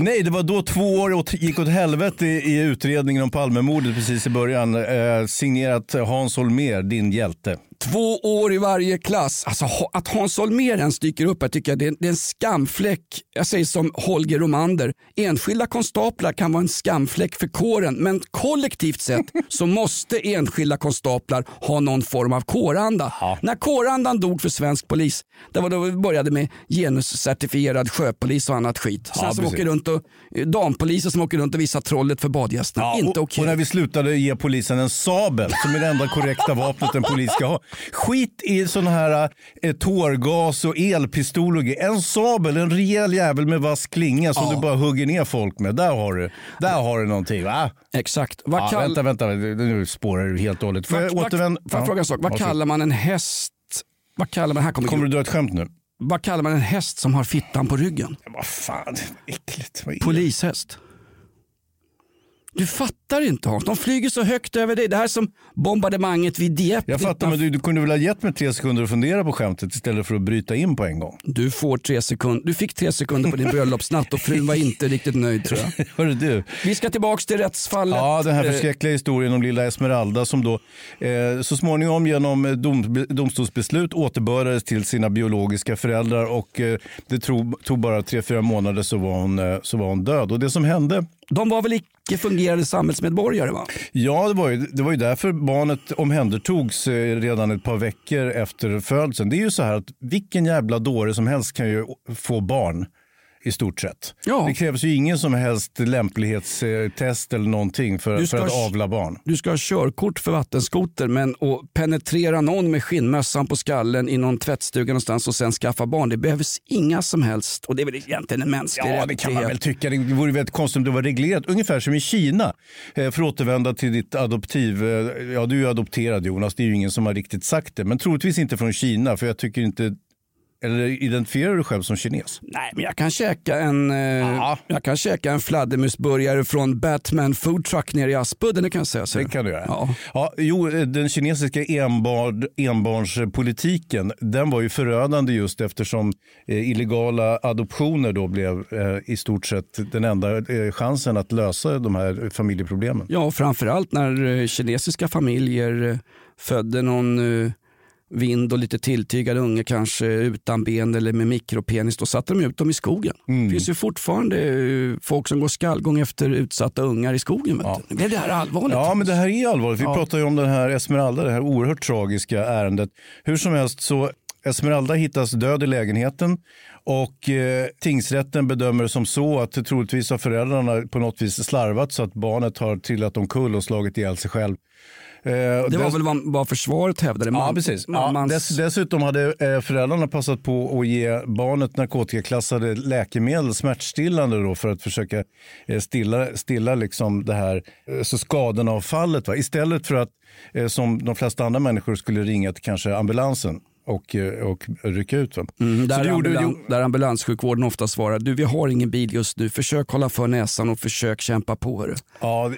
Nej, det var då två år åt, gick åt helvete i, i utredningen om Palmemordet precis i början. Eh, signerat Hans Holmér, din hjälte. Två år i varje klass. Alltså, att Hans Holmér ens dyker upp här tycker jag det är, det är en skamfläck. Jag säger som Holger Romander. Enskilda konstaplar kan vara en skamfläck för kåren men kollektivt sett så måste enskilda konstaplar ha någon form av kåranda. När kårandan dog för svensk polis, det var då vi började med genuscertifierad sjöpolis och annat skit. Sen Ja, som åker runt och eh, dampoliser som åker runt och visar trollet för badgästerna. Ja, Inte okej. och när vi slutade ge polisen en sabel som är det enda korrekta vapnet en polis ska ha. Skit i sådana här eh, tårgas och elpistol och grejer. En sabel, en rejäl jävel med vass klinga som du bara hugger ner folk med. Där har du, där har du någonting. Va? Exakt. Vad Ja, kall- Vänta, vänta, nu spårar du helt och hållet. Får jag? Får jag fråga en sak? Vad kallar man en häst? Vad kallar man, här kommer, Kommer du dra ett skämt nu? vad kallar man en häst som har fittan på ryggen? Vad fan, äckligt. Polishäst. Du fattar inte Hans, de flyger så högt över dig. Det här är som bombardemanget vid Dieppe. Jag fattar, men du, du kunde väl ha gett mig tre sekunder att fundera på skämtet istället för att bryta in på en gång. Du, får tre sekunder. du fick tre sekunder på din bröllopsnatt och frun var inte riktigt nöjd tror jag. [LAUGHS] Hörru du. Vi ska tillbaks till rättsfallet. Ja, den här Eh, förskräckliga historien om lilla Esmeralda som då eh, så småningom genom eh, dom, domstolsbeslut återbördades till sina biologiska föräldrar och eh, det tog, tog bara tre, fyra månader så var, hon, eh, så var hon död. Och det som hände de var väl icke fungerande samhällsmedborgare va? Ja, det var, ju, det var ju därför barnet omhändertogs eh, redan ett par veckor efter födseln. Det är ju så här att vilken jävla dåre som helst kan ju få barn i stort sett. Ja. Det krävs ju ingen som helst lämplighetstest eller någonting för, för att avla barn. Du ska ha körkort för vattenskoter men att penetrera någon med skinnmössan på skallen i någon tvättstuga någonstans och sen skaffa barn. Det behövs inga som helst och det är väl egentligen en mänsklig Ja, det kan man väl tycka. Det vore väldigt konstigt om det var reglerat. Ungefär som i Kina. Eh, För att återvända till ditt adoptiv. eh, Ja, du är adopterad Jonas. Det är ju ingen som har riktigt sagt det. Men troligtvis inte från Kina. För jag tycker inte... Eller identifierar du dig själv som kines? Nej, men jag kan käka en, eh, jag kan käka en fladdermusburgare från Batman Food Truck nere i Aspudden. Det kan jag säga. Så. Det kan du göra. Ja. Ja, jo, eh, den kinesiska enbarn, enbarnspolitiken den var ju förödande just eftersom eh, illegala adoptioner då blev eh, i stort sett den enda eh, chansen att lösa de här familjeproblemen. Ja, framförallt när eh, kinesiska familjer födde någon vind och lite tilltygad unge kanske utan ben eller med mikropenis, då satte de ut dem i skogen. Det finns ju fortfarande eh, folk som går skallgång efter utsatta ungar i skogen. Du. Nu blev det här allvarligt. Ja, men det här är allvarligt. Vi Ja. pratar ju om den här Esmeralda, det här oerhört tragiska ärendet. Hur som helst så Esmeralda hittas död i lägenheten och eh, tingsrätten bedömer det som så att troligtvis har föräldrarna på något vis slarvat så att barnet har trillat omkull och slagit ihjäl sig själv. Eh, Det var dess- väl vad, försvaret hävdade? Ja, Man- precis. Ja, mammans- dess, dessutom hade eh, föräldrarna passat på att ge barnet narkotikaklassade läkemedel, smärtstillande då, för att försöka eh, stilla, stilla liksom det här så skadenavfallet. Va? Istället för att som de flesta andra människor skulle ringa till kanske ambulansen och, och rycka ut. Va? Mm, där, gjorde, ambulan, där ambulanssjukvården ofta svarar, du vi har ingen bil just nu, försök hålla för näsan och försök kämpa på. hörru." ja,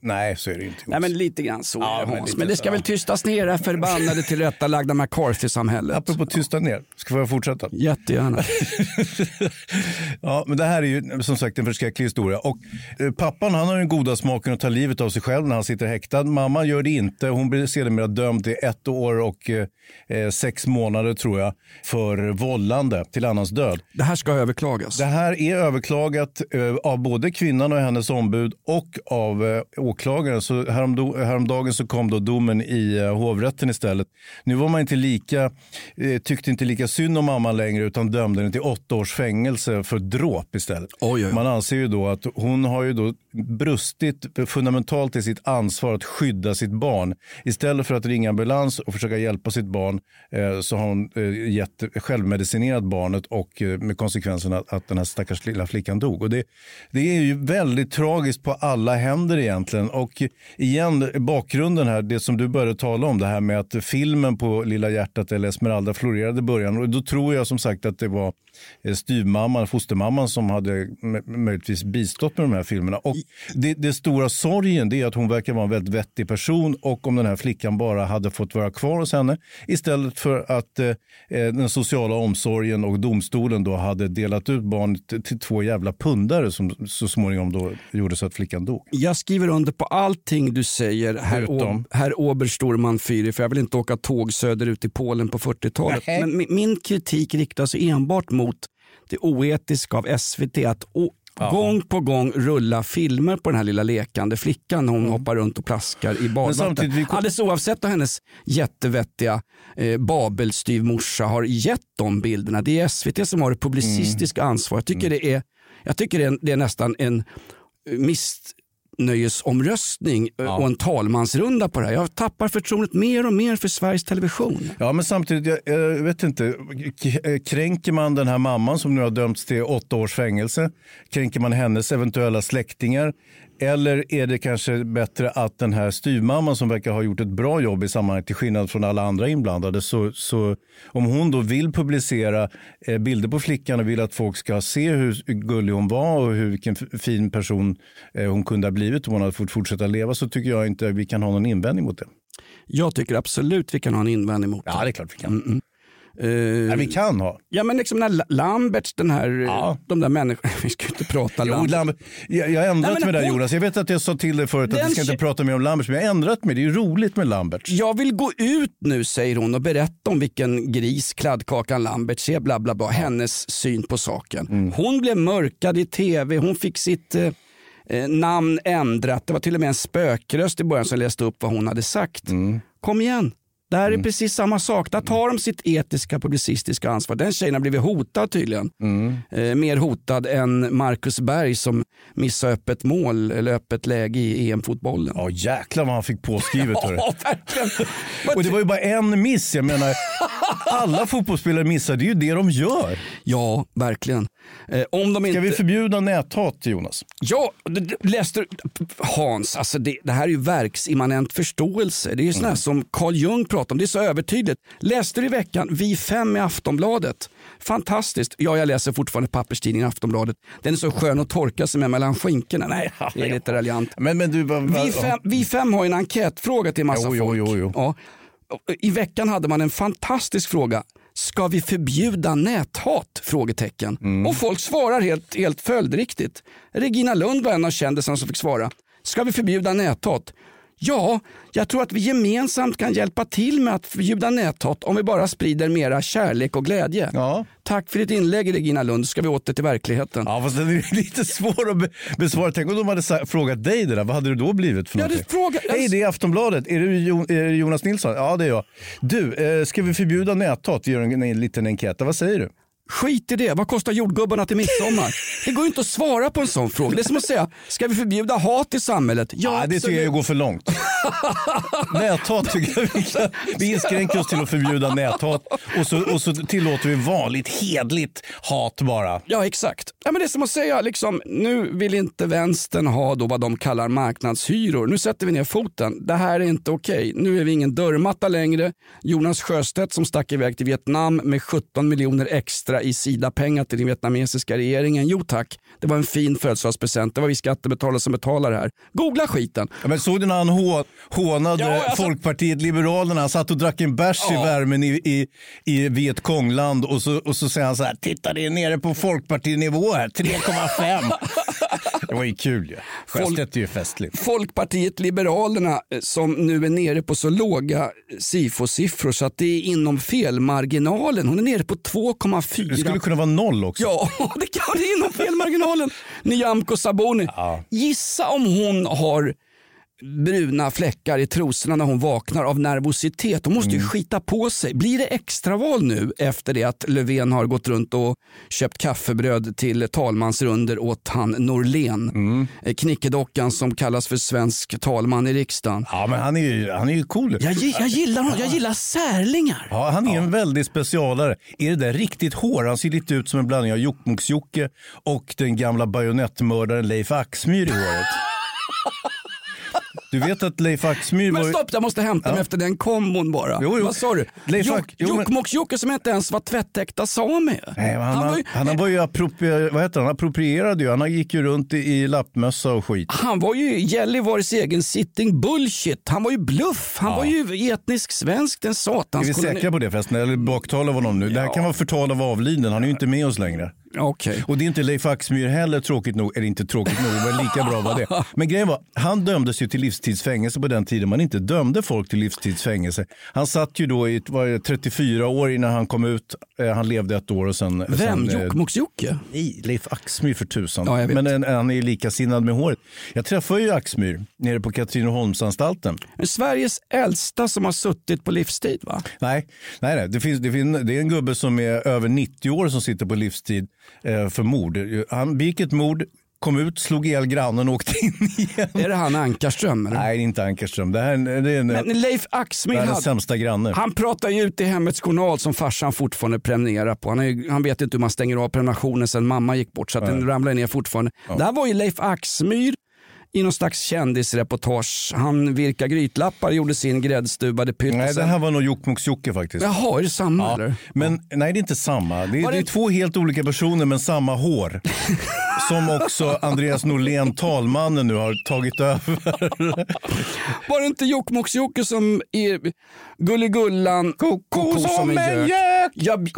nej, så är det inte. Nej men lite grann så Ja, men lite Men det ska så, väl tystas ner det här förbannade tillrättalagda McCarthy-samhället. Apropå tysta ner, ska jag fortsätta? Jättegärna. [LAUGHS] Ja, men det här är ju som sagt en förskräcklig historia. Och eh, pappan han har den goda smaken att ta livet av sig själv när han sitter häktad. Mamma gör det inte. Hon blir sedermera dömd till ett år och eh, eh, sex månader tror jag för vållande till annans död. Det här ska överklagas. Det här är överklagat eh, av både kvinnan och hennes ombud och av eh, åklagaren. Så häromdo, häromdagen så kom då domen i eh, hovrätten istället. Nu var man inte lika, eh, tyckte inte lika synd om mamman längre utan dömde henne till åtta års fängelse för dråp istället. Oj, oj. Man anser ju då att hon har ju då brustit fundamentalt i sitt ansvar att skydda sitt barn. Istället för att ringa ambulans och försöka hjälpa sitt barn eh, så har hon eh, gett, självmedicinerat barnet och eh, med konsekvensen att, att den här stackars lilla flickan dog. Och det, det är ju väldigt tragiskt på alla händer egentligen. Och igen, bakgrunden här, det som du började tala om, det här med att filmen på Lilla hjärtat eller Esmeralda florerade i början. Och då tror jag som sagt att det var eh, styvmamman, fostermamman som hade möjligtvis bistått med de här filmerna. Och det, det stora sorgen det är att hon verkar vara en väldigt vettig person och om den här flickan bara hade fått vara kvar hos henne istället för att eh, eh den sociala omsorgen och domstolen då hade delat ut barnet till- till två jävla pundare som så småningom då gjorde så att flickan dog. Jag skriver under på allting du säger, herr, herr Oberstorman Fyri, för jag vill inte åka tåg söderut i Polen på 40-talet. Nej. Men min, kritik riktas enbart mot det oetiska av SVT att å, gång på gång rulla filmer på den här lilla lekande flickan när hon hoppar runt och plaskar i badvatten. vi kom- Alldeles oavsett om hennes jättevettiga eh, babelstyvmorsa har gett de bilderna. Det är SVT som har det publicistiska ansvaret. Jag tycker, det är, jag tycker det, är, det är nästan en eh, missnöjesomröstning eh, och en talmansrunda på det här. Jag tappar förtroendet mer och mer för Sveriges Television. Ja, men samtidigt, jag, jag vet inte, eh, kränker man den här mamman som nu har dömts till åtta års fängelse? Kränker man hennes eventuella släktingar? Eller är det kanske bättre att den här styvmamman som verkar ha gjort ett bra jobb i sammanhanget till skillnad från alla andra inblandade, så, så om hon då vill publicera eh, bilder på flickan och vill att folk ska se hur gullig hon var och hur, vilken fin person eh, hon kunde ha blivit om hon hade fått fortsätta leva så tycker jag inte vi kan ha någon invändning mot det. Jag tycker absolut vi kan ha en invändning mot Ja, det är klart vi kan. det. Eh, Nej, vi kan ha. Ja men liksom när La- Lamberts, den här, Ja. de där människorna, [LAUGHS] vi ska ju inte prata Jo, Lambert. Lambert, jag, jag har ändrat Nej, men mig där hon- Jonas. Jag vet att jag sa till dig förut att Den vi ska inte prata mer om Lambert, men jag har ändrat mig. Det är ju roligt med Lambert. Jag vill gå ut nu säger hon och berätta om vilken gris kladdkakan Lamberts är, bla bla bla. Hennes syn på saken. Mm. Hon blev mörkad i tv, hon fick sitt eh, eh, namn ändrat. Det var till och med en spökröst i början som läste upp vad hon hade sagt. Mm. Kom igen. Det här är precis samma sak. Där tar de sitt etiska publicistiska ansvar. Den tjejen har blivit hotad tydligen. Mm. Eh, mer hotad än Marcus Berg som missade öppet mål eller öppet läge i EM-fotbollen. Ja, jäklar vad han fick påskrivet. [LAUGHS] Ja, verkligen. [LAUGHS] Och det var ju bara en miss. Jag menar, [LAUGHS] alla fotbollsspelare missar. Det är ju det de gör. Ja, verkligen. Eh, om de Ska inte... vi förbjuda näthat, Jonas? Ja, läste? Hans, alltså det, det här är ju verksimmanent förståelse. Det är ju sån här som Carl Jung pratar om. Det är så övertydligt. Läste du i veckan Vi fem i Aftonbladet? Fantastiskt. Ja, jag läser fortfarande papperstidningen Aftonbladet. Den är så skön att torka sig med mellan skinkorna. Nej, [LAUGHS] det är lite raljant. Men, men du, vad, Vi fem, vi fem har en enkätfråga till massa Jo, jo, folk. jo, jo. Ja. I veckan hade man en fantastisk fråga. Ska vi förbjuda näthat? Frågetecken. Mm. Och folk svarar helt, helt följdriktigt. Regina Lund var en av kändisarna som fick svara. Ska vi förbjuda näthat? Ja, jag tror att vi gemensamt kan hjälpa till med att förbjuda näthat om vi bara sprider mera kärlek och glädje. Ja. Tack för ditt inlägg Regina Lund. Ska vi åter till verkligheten? Ja, fast det är [LAUGHS] lite svårt att be- besvara. Tänk om de hade frågat dig det där. Vad hade det då blivit för någonting? frågar- Hej, det är Aftonbladet. Är du Jo- är Jonas Nilsson? Ja, det är jag. Du, eh, ska vi förbjuda näthat? Vi gör en, en liten enkät. Vad säger du? Skit i det. Vad kostar jordgubbarna till midsommar? Det går ju inte att svara på en sån fråga. Det är som att säga, ska vi förbjuda hat i samhället? Ja, det tycker jag går för långt. näthat tycker jag vi kan. Vi inskränker oss till att förbjuda näthat och så, och så tillåter vi vanligt hedligt hat bara. Ja, exakt. Ja, men det är som att säga, liksom, nu vill inte vänstern ha då vad de kallar marknadshyror. Nu sätter vi ner foten. Det här är inte okej. Nu är vi ingen dörrmatta längre. Jonas Sjöstedt som stack iväg till Vietnam med 17 miljoner extra i Sida-pengar till den vietnamesiska regeringen. Jo tack, det var en fin födelsedagspresent. Det var vi skattebetalare som betalar det här. Googla skiten. Ja, men såg du när han hå, hånade Ja, alltså- Folkpartiet Liberalerna? Han satt och drack en bärs i Ja. värmen i, i, i Vietkongland och så, och så säger han så här, titta det är nere på Folkpartinivå här, 3,5. [LAUGHS] det var ju kul ju. Sjöstedt är ju festligt. Folkpartiet Liberalerna eh, som nu är nere på så låga eh, SIFO-siffror så att det är inom felmarginalen. Hon är nere på 2,4. Det skulle kunna vara noll också. Ja, [LAUGHS] det kan det inom felmarginalen. Nyamko Sabuni. Gissa om hon har bruna fläckar i trosorna när hon vaknar av nervositet. Hon måste ju Mm. skita på sig. Blir det extraval nu efter det att Löfven har gått runt och köpt kaffebröd till talmansrunder åt han Norlén? Mm. Eh, Knickedockan som kallas för svensk talman i riksdagen. Ja, men han är ju, han är ju cool. Jag, jag gillar honom. Jag gillar särlingar. Ja, han är en väldig specialare. Är det där riktigt hår? Han ser lite ut som en blandning av Jokkmokks-Jokke och den gamla bajonettmördaren Leif Axmyr i håret. Du vet att Leif Axmyr var... Men stopp, jag måste hämta mig Ja. efter den kombon bara. Jo, jo. Vad sa du? Leif Jok- Ack- jo, men- Jokkmokks-Jokke som inte ens var tvättäkta same. Nej, han, Han var ju- han, var ju appropri- vad heter han? approprierad ju. Han gick ju runt i, i lappmössa och skit. Han var ju Gällivares egen sitting bullshit. Han var ju bluff. Han var ju etnisk svensk, den Är satans vi säkra på det förresten? Eller baktalar vi honom nu? Det här kan vara förtal av avliden. Han är ju inte med oss längre. Okej. Och det är inte Leif Axmyr heller tråkigt nog, eller inte tråkigt nog, men lika bra var det. [LAUGHS] Men grejen var, han dömdes ju till livstidsfängelse på den tiden man inte dömde folk till livstidsfängelse. Han satt ju då i det 34 år innan han kom ut. Eh, Han levde ett år och sen... Vem? eh, Jokkmokks-Jokke? Nej, Leif Axmyr för tusan. Ja. Men en- han är ju likasinnad med håret. Jag träffade ju Axmyr nere på Katrineholmsanstalten. Sveriges äldsta som har suttit på livstid va? Nej, nej, nej. Det, finns, det, finns, det är en gubbe som är över 90 år som sitter på livstid för mord. Han begick ett mord, kom ut, slog ihjäl grannen och åkte in igen. Är det han Ankarström? Eller? Nej, det är inte Ankarström. Det här är, det är en, Men Leif Axmyr, världens han, sämsta granne. han pratar ju ut i Hemmets Journal som farsan fortfarande prenumererar på. Han, är, han vet inte hur man stänger av prenumerationen sen mamma gick bort så att den ramlar ner fortfarande. Där var ju Leif Axmyr i någon slags kändisreportage. Han virkade grytlappar, gjorde sin gräddstuvade pytt. och Nej, det här var nog Jokkmokks-Jokke faktiskt. Jaha, är det samma Ja, eller? men nej, det är inte samma. Det är, Var det är det- två helt olika personer men samma hår. [LAUGHS] Som också Andreas Norlén, talmannen, nu har tagit över. Var det inte Jokkmokks-Jokke som är Gulligullan, koko som en gök? Jag,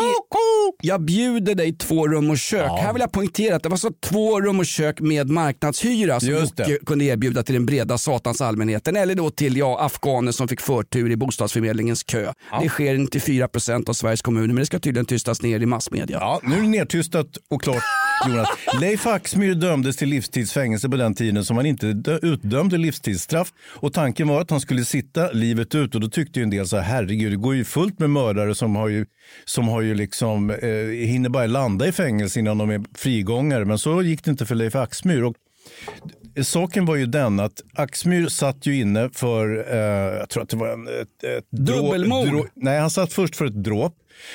jag bjuder dig två rum och kök. Här vill jag poängtera att det var så två rum och kök med marknadshyra som Just det. Jocke kunde erbjuda till den breda satans allmänheten eller då till ja, afghaner som fick förtur i bostadsförmedlingens kö. Det sker inte i 4 av Sveriges kommuner men det ska tydligen tystas ner i massmedia. Ja, nu är det nedtystat och klart, [LAUGHS] Jonas. Leif Axmyr dömdes till livstidsfängelse på den tiden som han inte dö- utdömde livstidsstraff. Och tanken var att han skulle sitta livet ut och då tyckte ju en del så här, herregud, det går ju fullt med mördare som har ju, som har ju liksom, eh, hinner bara landa i fängelse innan de är frigångare. Men så gick det inte för Leif Axmyr. Och Saken var ju den att Axmyr satt ju inne för, eh, jag tror att det var en, ett, ett Dubbelmord. drå- nej, han satt först för ett dråp.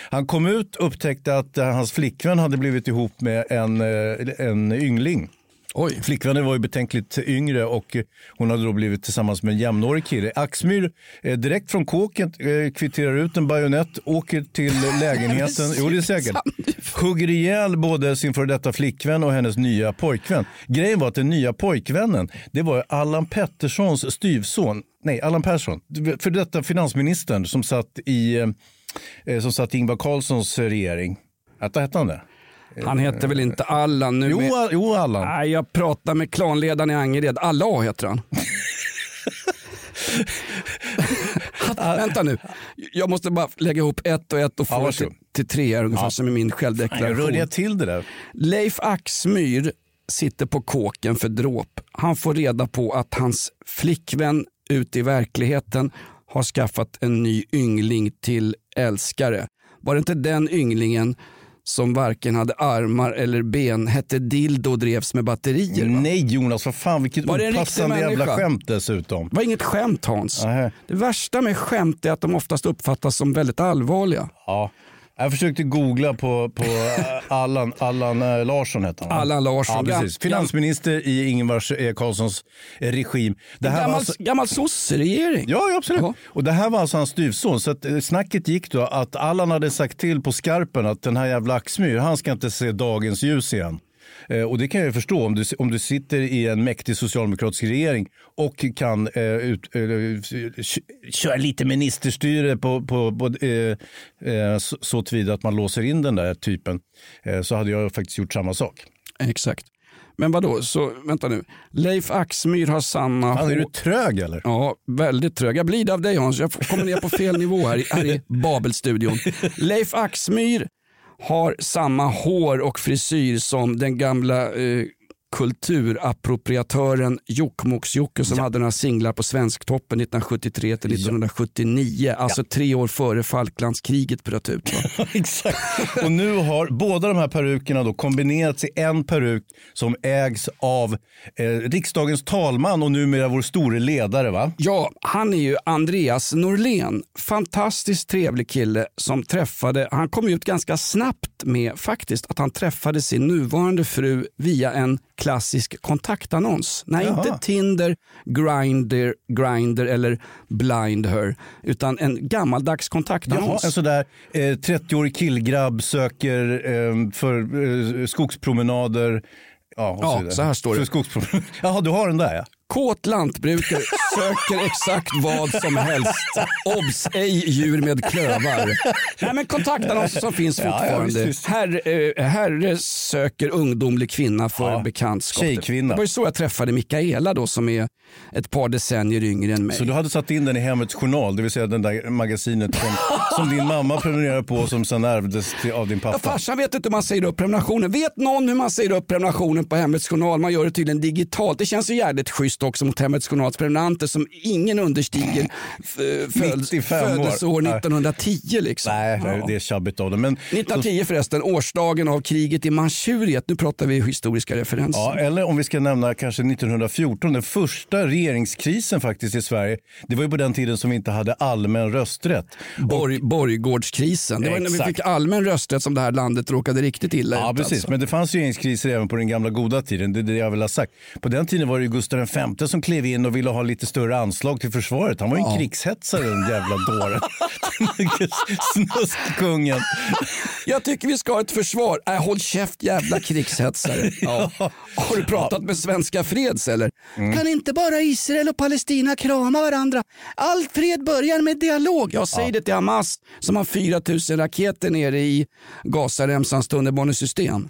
Han kom ut och upptäckte att hans flickvän hade blivit ihop med en, eh, en yngling. Oj. Flickvännen var ju betänkligt yngre och hon hade då blivit tillsammans med en jämnårig kille. Axmyr eh, direkt från kåken eh, kvitterar ut en bajonett, åker till [LAUGHS] lägenheten. jo, det är säkert. Hugger ihjäl både sin före detta flickvän och hennes nya pojkvän. Grejen var att den nya pojkvännen, det var Allan Petterssons styvson. Nej, Allan Persson. För detta finansministern som satt i, eh, som satt i Ingvar Carlssons regering. Hette han det? Han heter väl inte Allan nu? Jo, med- jo Allan. Nej, jag pratar med klanledaren i Angered. Alla A heter han. [LAUGHS] Vänta nu, jag måste bara lägga ihop ett och ett och få Ja, till, till tre här, ungefär Ja. som i min självdeklaration. rörde jag till det där. Leif Axmyr sitter på kåken för dråp. Han får reda på att hans flickvän ute i verkligheten har skaffat en ny yngling till älskare. Var det inte den ynglingen som varken hade armar eller ben, hette Dildo och drevs med batterier? Va? Nej Jonas, vad fan vilket Var opassande jävla skämt dessutom. Det var inget skämt Hans. Nähä. Det värsta med skämt är att de oftast uppfattas som väldigt allvarliga. Ja. Jag försökte googla på, på eh, Allan, Allan eh, Larsson hette han. Allan Larsson. Ja, precis. Finansminister i Ingvar eh, Carlssons regim. Det här var Gammal, alltså... gammal sosseregering. Ja, ja, absolut. Ja. Och det här var alltså hans styvson. Så att, snacket gick då att Allan hade sagt till på skarpen att den här jävla Axmyr, han ska inte se dagens ljus igen. Eh, och det kan jag förstå om du, om du sitter i en mäktig socialdemokratisk regering och kan eh, ut, eh, k- köra lite ministerstyre på, på, på, eh, eh, så, så tillvida att man låser in den där typen. Eh, så hade jag faktiskt gjort samma sak. Exakt. Men vadå, så vänta nu. Leif Axmyr har samma... Fan, är du trög eller? Ja, väldigt trög. Jag blir det av dig Hans. Jag kommer ner på fel nivå här, i- här i Babelstudion. [LAUGHS] Leif Axmyr har samma hår och frisyr som den gamla eh, kulturappropriatören Jokkmokks-Jokke som hade några singlar på Svensktoppen 1973 till 1979. Alltså tre år före Falklandskriget bröt ut. [LAUGHS] Exakt. Och nu har båda de här perukerna då kombinerats i en peruk som ägs av eh, riksdagens talman och numera vår store ledare. va? Ja, han är ju Andreas Norlén. Fantastiskt trevlig kille som träffade, han kom ut ganska snabbt med faktiskt att han träffade sin nuvarande fru via en klassisk kontaktannons. Nej, Jaha. inte Tinder, Grindr, Grindr eller Blindher, utan en gammaldags Jaha, kontaktannons. en sådär eh, 30-årig killgrabb söker eh, för eh, skogspromenader. Ja, Ja, vidare. så här står det. [LAUGHS] Jaha, du har den där ja. Kåt lantbrukare söker exakt vad som helst. Obs! Ej djur med klövar. Nej, men kontaktannonser som finns Ja, ja, fortfarande. visst, visst. Herre, eh, herre söker ungdomlig kvinna för Ja, bekantskap. tjejkvinna. Det var ju så jag träffade Mikaela då som är ett par decennier yngre än mig. Så du hade satt in den i Hemmets Journal, det vill säga den där magasinet som, som din mamma prenumererade på och som sen ärvdes till, av din Ja, pappa. farsan vet inte hur man säger upp prenumerationen. Vet någon hur man säger upp prenumerationen på Hemmets Journal? Man gör det tydligen digitalt. Det känns ju jävligt schysst också mot Hemmets Journals prenumeranter som ingen understiger f- föd- 95 år. födelseår Nej. 1910. Liksom. Nej, Ja. det är tjabbigt av det. Men, 1910 förresten, årsdagen av kriget i Manchuriet. Nu pratar vi historiska referenser. Ja, eller om vi ska nämna kanske 1914, den första regeringskrisen faktiskt i Sverige. Det var ju på den tiden som vi inte hade allmän rösträtt. Borg, Borggårdskrisen. Det var när vi Exakt. fick allmän rösträtt som det här landet råkade riktigt illa Ja, ut. precis. Alltså. Men det fanns ju regeringskriser även på den gamla goda tiden. Det är det jag vill ha sagt. På den tiden var det Gustav V som klev in och ville ha lite större anslag till försvaret. Han var ju en krigshetsare den jävla dåren. [LAUGHS] Snuskkungen. Jag tycker vi ska ha ett försvar. Äh, håll käft jävla krigshetsare. Ja. Har du pratat med Svenska Freds eller? Mm. Kan inte bara Israel och Palestina krama varandra? All fred börjar med dialog. Jag säger det till Hamas som har 4000 raketer nere i Gazaremsans tunnelbanesystem.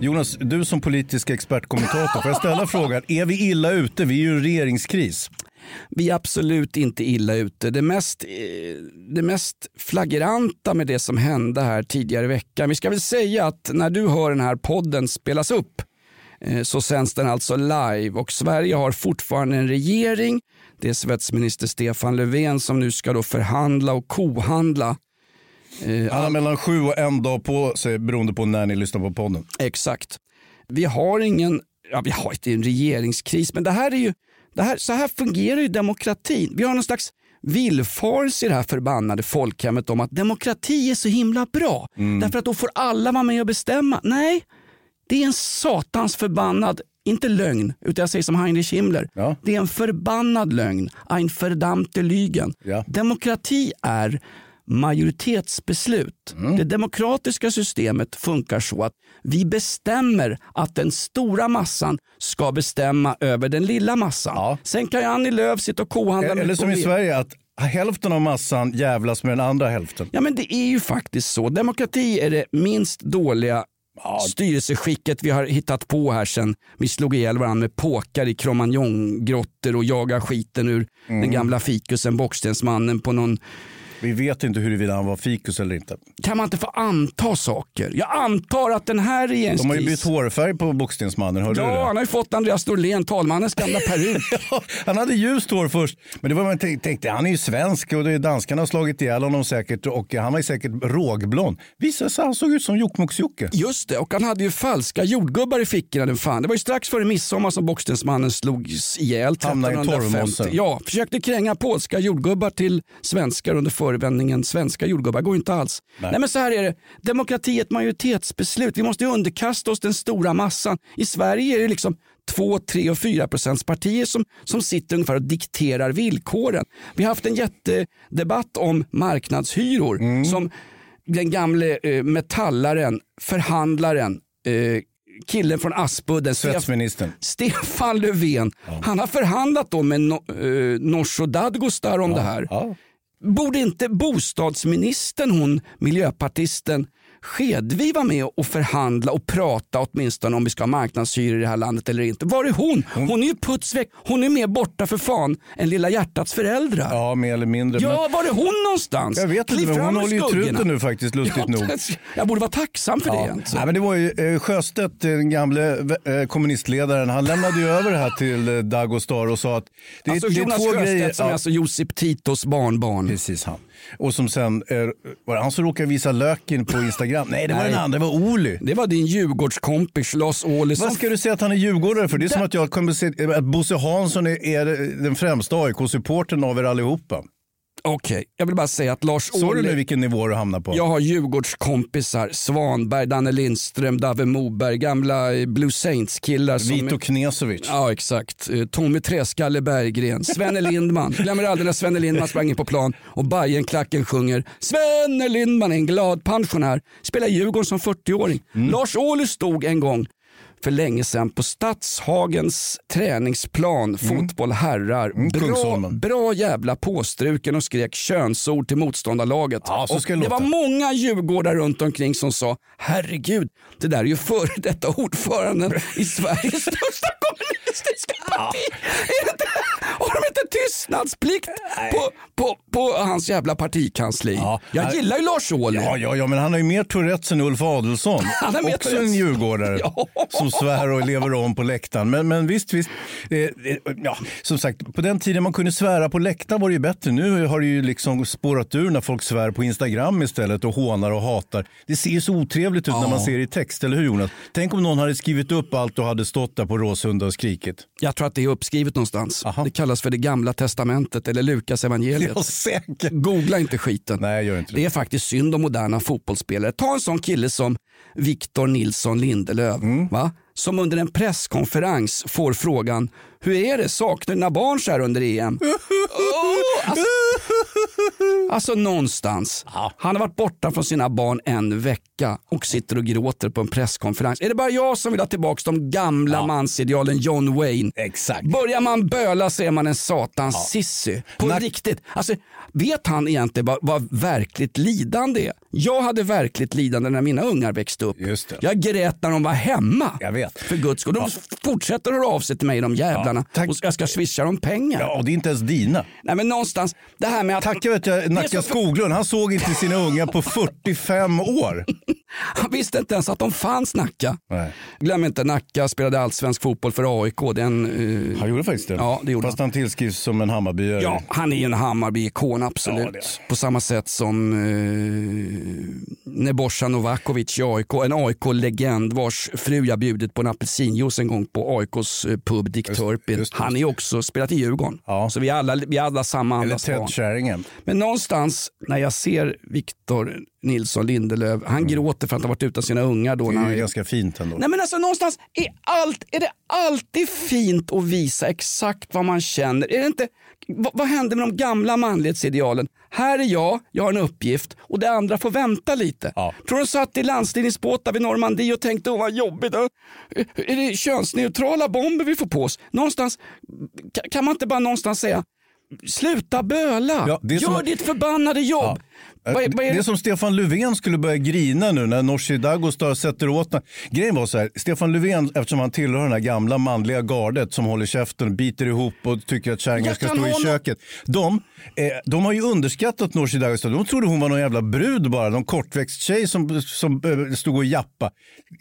Jonas, du som politisk expertkommentator, får jag ställa frågan, är vi illa ute? Vi är ju i en regeringskris. Vi är absolut inte illa ute. Det mest, eh, det mest flagranta med det som hände här tidigare i veckan. Vi ska väl säga att när du hör den här podden spelas upp eh, så sänds den alltså live och Sverige har fortfarande en regering. Det är svetsminister Stefan Löfven som nu ska då förhandla och kohandla. Eh, Han har mellan sju och en dag på sig beroende på när ni lyssnar på podden. Exakt. Vi har ingen, ja vi har inte en regeringskris men det här är ju, det här, så här fungerar ju demokratin. Vi har någon slags villfarelse i det här förbannade folkhemmet om att demokrati är så himla bra. Därför att då får alla vara med och bestämma. Nej, det är en satans förbannad, inte lögn, utan jag säger som Heinrich Himmler. Det är en förbannad lögn. Ein verdammte Lügen. Demokrati är majoritetsbeslut. Det demokratiska systemet funkar så att vi bestämmer att den stora massan ska bestämma över den lilla massan. Sen kan ju Annie Lööf sitta och kohandla Eller som i Sverige, att hälften av massan jävlas med den andra hälften. Ja men det är ju faktiskt så. Demokrati är det minst dåliga styrelseskicket vi har hittat på här sen vi slog ihjäl varandra med påkar i Cromagnon-grottor och jagar skiten ur den gamla fikusen Bockstensmannen på någon Vi vet inte huruvida han var fikus eller inte. kan man inte få anta saker? Jag antar att den här De har ju regeringskrisen... bytt hårfärg på Bockstensmannen, hörde du Ja, det? han har ju fått Andreas Norlén, talmannens gamla peruk. [LAUGHS] Han hade ljust hår först, men det var man tänkte, han är ju svensk och det är danskarna har slagit ihjäl honom säkert och han var ju säkert rågblond. Visade sig han såg ut som Jokkmokks-Jocke. Just det, och han hade ju falska jordgubbar i fickorna. Den fan. Det var ju strax före midsommar som Bockstensmannen slogs ihjäl. Hamnade i 1350. torvmossen. Ja, försökte kränga polska jordgubbar till svenskar under förevändningen svenska jordgubbar. går inte alls. Nej. men så här är det, demokrati är ett majoritetsbeslut. Vi måste underkasta oss den stora massan. I Sverige är det liksom 2, 3 och 4 procents partier som, som sitter ungefär och dikterar villkoren. Vi har haft en jättedebatt om marknadshyror Mm. som den gamle eh, metallaren, förhandlaren, eh, killen från Aspudden, Stef-. Stefan Löfven. Han har förhandlat då med no, eh, Nooshi Dadgostar om det här. Borde inte bostadsministern, hon miljöpartisten Skedvi vara med och förhandla och prata åtminstone om vi ska ha marknadshyror i det här landet eller inte? Var är hon? Hon är ju puts väck. Hon är mer borta för fan än Lilla hjärtats föräldrar. Ja, mer eller mindre. Ja, var är hon någonstans? Jag vet inte, men hon håller ju truten nu faktiskt, lustigt Ja, nog. [LAUGHS] Jag borde vara tacksam för det. Ja. Alltså. Nej, men det var ju eh, Sjöstedt, den gamle eh, kommunistledaren, han lämnade ju över det här till eh, Dagostar och sa att det, är- alltså det är Jonas två Sjöstedt grejer. som är alltså Josip Titos barnbarn. Precis han. Och som sen, var det han som råkade visa löken på Instagram? Nej, det var Nej. den andra, det var Oli. Det var din Djurgårdskompis Lars som Vad ska du säga att han är djurgårdare för? Det är som att jag kommer säga att Bosse Hansson är, är den främsta AIK-supporten av er allihopa. Okej, jag vill bara säga att Lars Såg du Ohly... nu vilken nivå du hamnar på? Jag har Djurgårdskompisar, Svanberg, Danne Lindström, Dave Moberg, gamla eh, Blue Saints-killar. som- Vito Knesovic. Ja, exakt. Eh, Tommy Träskalle Berggren, Svenne Lindman. Glömmer aldrig när Svenne Lindman sprang in på plan och Bajenklacken sjunger Svenne Lindman är en glad pensionär. Spelar Djurgården som 40-åring. Mm. Lars Ohly stod en gång för länge sedan på Stadshagens träningsplan, fotboll herrar. bra, Mm. Bra jävla påstruken och skrek könsord till motståndarlaget. Ja, och det det var många djurgårdar runt omkring som sa herregud, det där är ju före detta ordföranden i Sveriges [LAUGHS] största kommunistiska parti. Är inte, har de inte tystnadsplikt på, på, på hans jävla partikansli? Jag Nej. gillar ju Lars Ohly. Ja, ja, ja, men han har ju mer Tourettes än Ulf Adelsohn. Han mer Också en djurgårdare [LAUGHS] som svär och lever om på läktaren. Men, men visst, visst. Eh, eh, ja, som sagt, på den tiden man kunde svära på läktaren var det ju bättre. Nu har det ju liksom spårat ur när folk svär på Instagram istället och hånar och hatar. Det ser ju så otrevligt ut när man ser det i text, eller hur Jonas? Tänk om någon hade skrivit upp allt och hade stått där på Råsunda och skrikit. Jag tror att det är uppskrivet någonstans. Det kallas för det gamla testamentet eller Lukas evangeliet. Ja, säkert. Googla inte skiten. Nej, gör inte det. Det är faktiskt synd om moderna fotbollsspelare. Ta en sån kille som Victor Nilsson Lindelöf. Mm. Va? Som under en presskonferens får frågan Hur är det? Saknar dina barn så här under EM? oh, alltså, alltså någonstans. Han har varit borta från sina barn en vecka och sitter och gråter på en presskonferens. Är det bara jag som vill ha tillbaka de gamla mansidealen John Wayne? Exakt. Börjar man böla så är man en satans sissy. På riktigt. Alltså, vet han egentligen vad, vad verkligt lidande är? Jag hade verkligt lidande när mina ungar växte upp. Jag grät när de var hemma. Jag vet. För guds skull. De fortsätter höra av sig till mig de jävlarna. Och jag ska swisha dem pengar. Ja, och det är inte ens dina. Nej men någonstans, det här med att... Tack vet jag, Nacka Skoglund, han såg inte sina unga på 45 år. [LAUGHS] Han visste inte ens att de fanns Nacka. Nej. Glöm inte Nacka spelade allsvensk fotboll för AIK. Den, eh, Han gjorde faktiskt det. Ja, det gjorde Fast han tillskrivs som en Hammarbyare. Ja, han är ju en Hammarby-ikon absolut. Ja. På samma sätt som eh, Nebojsa Novakovic i AIK, en AIK-legend vars fru jag bjudit på en apelsinjuice en gång på AIKs eh, pub Dick Turpin. Han är också spelat i Djurgården. Så vi är alla, vi är alla samma Eller andas Ted barn. Sheringham. Men någonstans när jag ser Victor Nilsson Lindelöf, han gråter för att han varit utan sina ungar. Då Mm. Det när är han ju ganska fint ändå. Nej men alltså någonstans är, allt, är det alltid fint att visa exakt vad man känner. Är det inte, vad, vad händer med de gamla manlighetsidealen? Här är jag, jag har en uppgift och det andra får vänta lite. Tror du satt i landstigningsbåtar vid Normandie och tänkte åh vad jobbigt. Då? Är det könsneutrala bomber vi får på oss? Någonstans, ka- kan man inte bara någonstans säga Sluta böla! Ja, Gör som- ditt förbannade jobb! Eh, Vad är- vad är det det- är som Stefan Löfven skulle börja grina nu när Nooshi Dadgostar sätter åt. Grejen var så här, Stefan Löfven, eftersom han tillhör den gamla manliga gardet som håller käften, biter ihop och tycker att kärringar ska stå i köket. De, eh, de har ju underskattat Nooshi Dadgostar. De trodde hon var någon jävla brud bara, någon kortväxt tjej som, som eh, stod och jappa.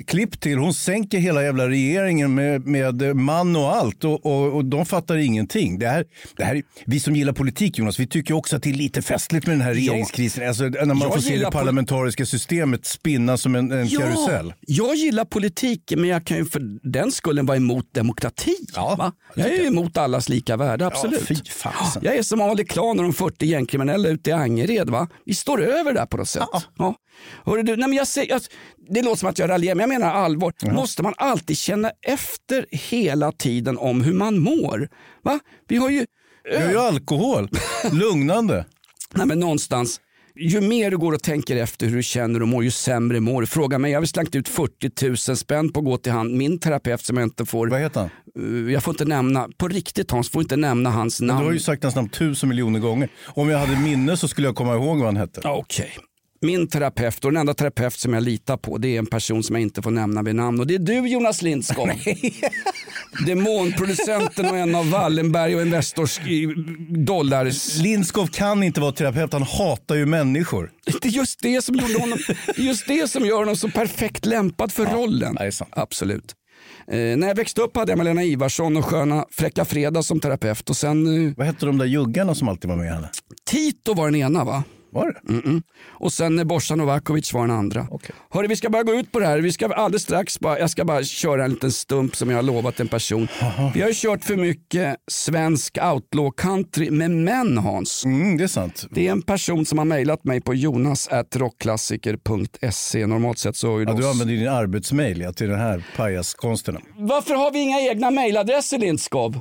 Klipp till, hon sänker hela jävla regeringen med, med man och allt och, och, och de fattar ingenting. Det här, det här, vi som gillar politik Jonas, vi tycker också att det är lite festligt med den här regeringskrisen. Alltså, när man Jag får se det parlamentariska systemet spinna som en, en karusell. Jag gillar politik men jag kan ju för den skullen vara emot demokrati. va? Jag är ju emot allas lika värde, absolut. fasen. jag är som Ali Klan och de 40 gängkriminella ute i Angered. Va? Vi står över där på något sätt. Ja. Hörru du, nej men jag säger, jag, det låter som att jag raljerar men jag menar allvar. Måste man alltid känna efter hela tiden om hur man mår? Va? Vi har ju... Vi har ju alkohol, [LAUGHS] lugnande. Nej, men någonstans, ju mer du går och tänker efter hur du känner och mår, ju sämre mår du. Fråga mig, jag har slängt ut 40 000 spänn på att gå till han, min terapeut som jag inte får... Vad heter han? Uh, Jag får inte nämna, på riktigt Hans, får inte nämna hans Men namn. du har ju sagt hans namn tusen miljoner gånger. Om jag hade minne så skulle jag komma ihåg vad han hette. Okej. Min terapeut och den enda terapeut som jag litar på det är en person som jag inte får nämna vid namn och det är du Jonas Lindskog. [LAUGHS] Demonproducenten och en av Wallenberg och Investors dollar. Lindskov kan inte vara terapeut, han hatar ju människor. Det är just det som, gjorde honom, just det som gör honom så perfekt lämpad för rollen. Absolut. Eh, när jag växte upp hade jag Malena Ivarsson och sköna Fräcka Fredag som terapeut. Och sen, eh, Vad hette de där juggarna som alltid var med henne? Tito var den ena va? Var det? Mm-mm. Och sen eh, Borsa Novakovic var den andra. Hörru, vi ska bara gå ut på det här. Vi ska alldeles strax bara, jag ska bara köra en liten stump som jag har lovat en person. Vi har ju kört för mycket svensk outlaw country med män Hans. Mm, det är sant. Det är en person som har mejlat mig på jonas.rockklassiker.se. Normalt sett så är Ja, du använder din arbetsmail ja, till den här pajaskonsten. Varför har vi inga egna mejladresser Lindskov?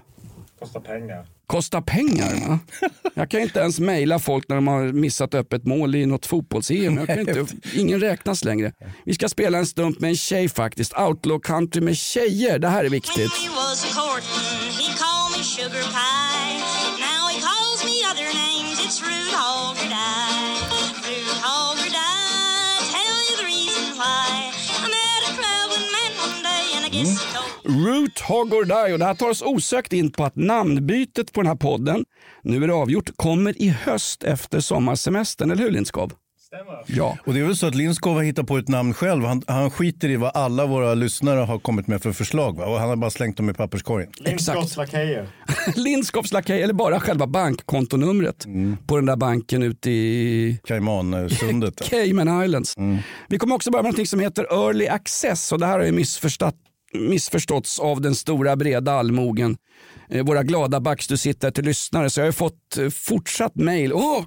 Kostar pengar. Kostar pengar va? Jag kan ju inte ens mejla folk när de har missat öppet mål i något fotbolls-EM. Ingen räknas längre. Vi ska spela en stump med en tjej faktiskt. Outlaw country med tjejer. Det här är viktigt. Root Hog or Die. Och det här tar oss osökt in på att namnbytet på den här podden, nu är det avgjort, kommer i höst efter sommarsemestern. Eller hur Lindskov? Ja. Och det är väl så att Lindskov har hittat på ett namn själv. Han, han skiter i vad alla våra lyssnare har kommit med för förslag. Va? Och han har bara slängt dem i papperskorgen. Lindskows lakejer. [LAUGHS] Lindskovs lakej, eller bara själva bankkontonumret på den där banken ute i Caymansundet. [LAUGHS] Cayman Islands. Vi kommer också börja med något som heter Early Access och det här har ju missförstått, missförståtts av den stora breda allmogen. Eh, våra glada backstusittare till lyssnare. Så jag har fått eh, fortsatt mail. Åh,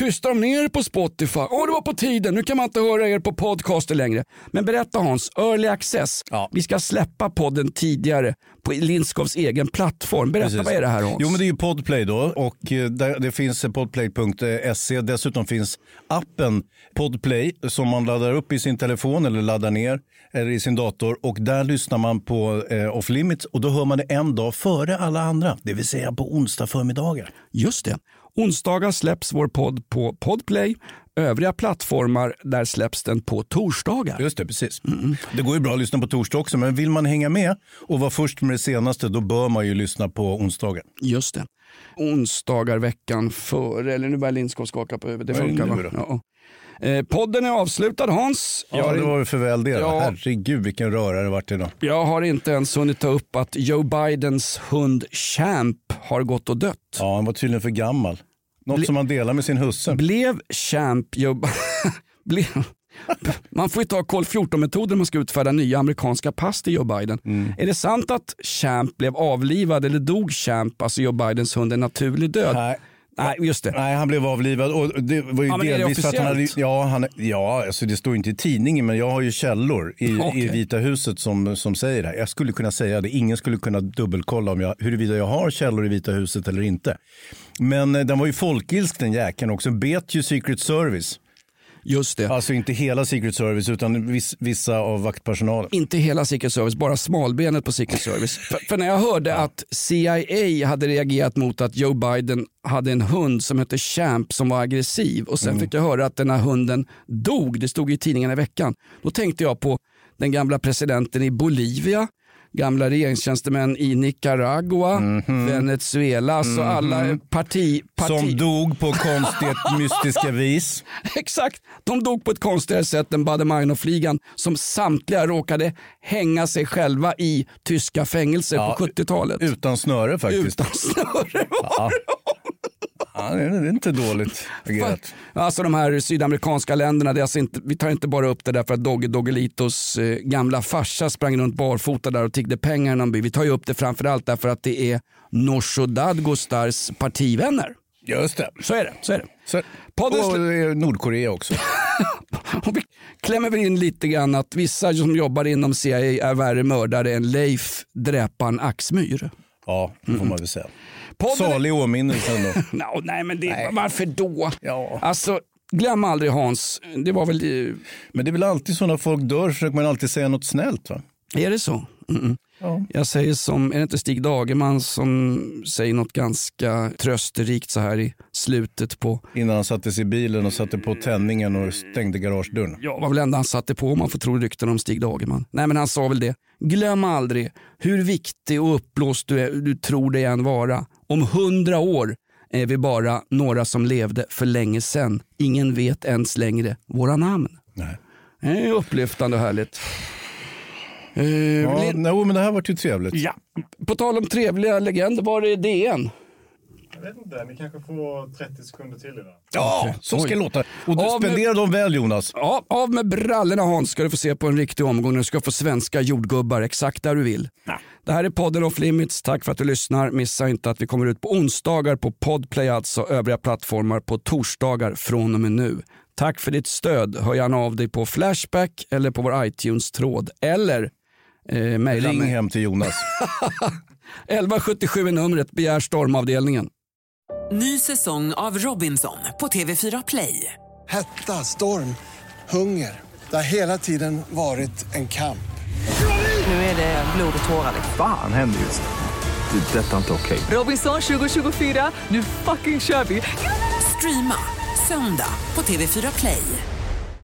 tystar de ner er på Spotify? Åh, det var på tiden. Nu kan man inte höra er på podcaster längre. Men berätta Hans, Early Access. Vi ska släppa podden tidigare på Lindskovs egen plattform. Berätta, Precis. vad är det här Hans? Jo men det är ju Podplay då och eh, där, det finns eh, podplay.se. Dessutom finns appen Podplay som man laddar upp i sin telefon eller laddar ner eller i sin dator och där lyssnar man på eh, Off Limits och då hör man det en dag före alla andra, det vill säga på onsdag förmiddagar. Just det. Onsdagar släpps vår podd på Podplay. Övriga plattformar där släpps den på torsdagar. Just det, precis. Det går ju bra att lyssna på torsdag också, men vill man hänga med och vara först med det senaste, då bör man ju lyssna på onsdagar. Just det. Onsdagar veckan före. Eller nu börjar Lindskov skaka på huvudet. Det funkar va? Ja. Eh, podden är avslutad Hans. Ja, har det var väl för väl det. Ja. Herregud vilken röra det vart idag. Jag har inte ens hunnit ta upp att Joe Bidens hund Champ har gått och dött. Ja, han var tydligen för gammal. Något Ble- som han delar med sin husse. Blev Champ Joe... [LAUGHS] Blev... Man får ju ta kol 14-metoder om man ska utfärda nya amerikanska pass till Joe Biden. Mm. Är det sant att Champ blev avlivad eller dog Champ, alltså Joe Bidens hund, en naturlig död? Nej. Nej, just det. Nej, han blev avlivad och det var ju Ja, delvis för att han hade, ja, han, ja, alltså det står inte i tidningen men jag har ju källor i, Okej. i Vita huset som, som säger det här. Jag skulle kunna säga det, ingen skulle kunna dubbelkolla om jag, huruvida jag har källor i Vita huset eller inte. Men eh, den var ju folkilsk den jäkeln också, bet ju Secret Service. Just det. Alltså inte hela Secret Service utan viss, vissa av vaktpersonalen. Inte hela Secret Service, bara smalbenet på Secret Service. för, för när jag hörde att CIA hade reagerat mot att Joe Biden hade en hund som hette Champ som var aggressiv och sen fick jag höra att den här hunden dog, det stod i tidningarna i veckan. Då tänkte jag på den gamla presidenten i Bolivia, gamla regeringstjänstemän i Nicaragua, Venezuela, alltså alla parti, parti... Som dog på konstigt [LAUGHS] mystiska vis. Exakt, de dog på ett konstigare sätt än Baader-Meinhof-ligan som samtliga råkade hänga sig själva i tyska fängelser Ja, på 70-talet. Utan snöre faktiskt. Utan snöre Ja. Ja, det är inte dåligt agerat. [LAUGHS] Alltså de här sydamerikanska länderna, det alltså inte, vi tar inte bara upp det där för att Dogge Doggelitos eh, gamla farsa sprang runt barfota där och tiggde pengar i någon by. Vi tar ju upp det framförallt därför att det är Norsho Dadgostars partivänner. Just det. Så är det. Så är det. Så, Podden och eh, Nordkorea också. [LAUGHS] Och vi klämmer väl in lite grann att vissa som jobbar inom CIA är värre mördare än Leif Dräpan Axmyr. Ja, det får man väl säga. Podden- Salig åminnelse ändå. [LAUGHS] No, nej, men det, varför då? Ja. Alltså, glöm aldrig Hans, det var väl... Men det är väl alltid så när folk dör försöker man alltid säga något snällt va? Är det så? Mm-mm. Ja. Jag säger som, är det inte Stig Dagerman som säger något ganska trösterikt så här i slutet på, Innan han satte sig i bilen och satte på tändningen och stängde garagedörren. ja vad väl ändå han satte på om man får tro rykten om Stig Dagerman. Nej men han sa väl det, glöm aldrig hur viktig och uppblåst du, är, du tror dig än vara. Om hundra år är vi bara några som levde för länge sedan. Ingen vet ens längre våra namn. Nej. Det är upplyftande och härligt. Eh, Ja, no, men det här vart ju trevligt. Ja. På tal om trevliga legender, var är DN? Jag vet inte, ni kanske får 30 sekunder till idag. Ja, så ska Oj. det låta. Och du Av med- spenderar dem väl Jonas. Ja, av med brallorna Hans ska du få se på en riktig omgång när du ska få svenska jordgubbar exakt där du vill. Det här är podden Off Limits. Tack för att du lyssnar. Missa inte att vi kommer ut på onsdagar på Podplay, alltså övriga plattformar på torsdagar från och med nu. Tack för ditt stöd. Hör gärna av dig på Flashback eller på vår iTunes-tråd. Eller eh, mejla Ring mig. hem till Jonas. [LAUGHS] 1177 är numret, begär stormavdelningen. Ny säsong av Robinson på TV4 Play. Hetta, storm, hunger. Det har hela tiden varit en kamp. Nu är det blod och tårar. Fan händer just det. Det är detta inte okej. Robinson 2024, nu fucking kör vi! Streama söndag på TV4 Play.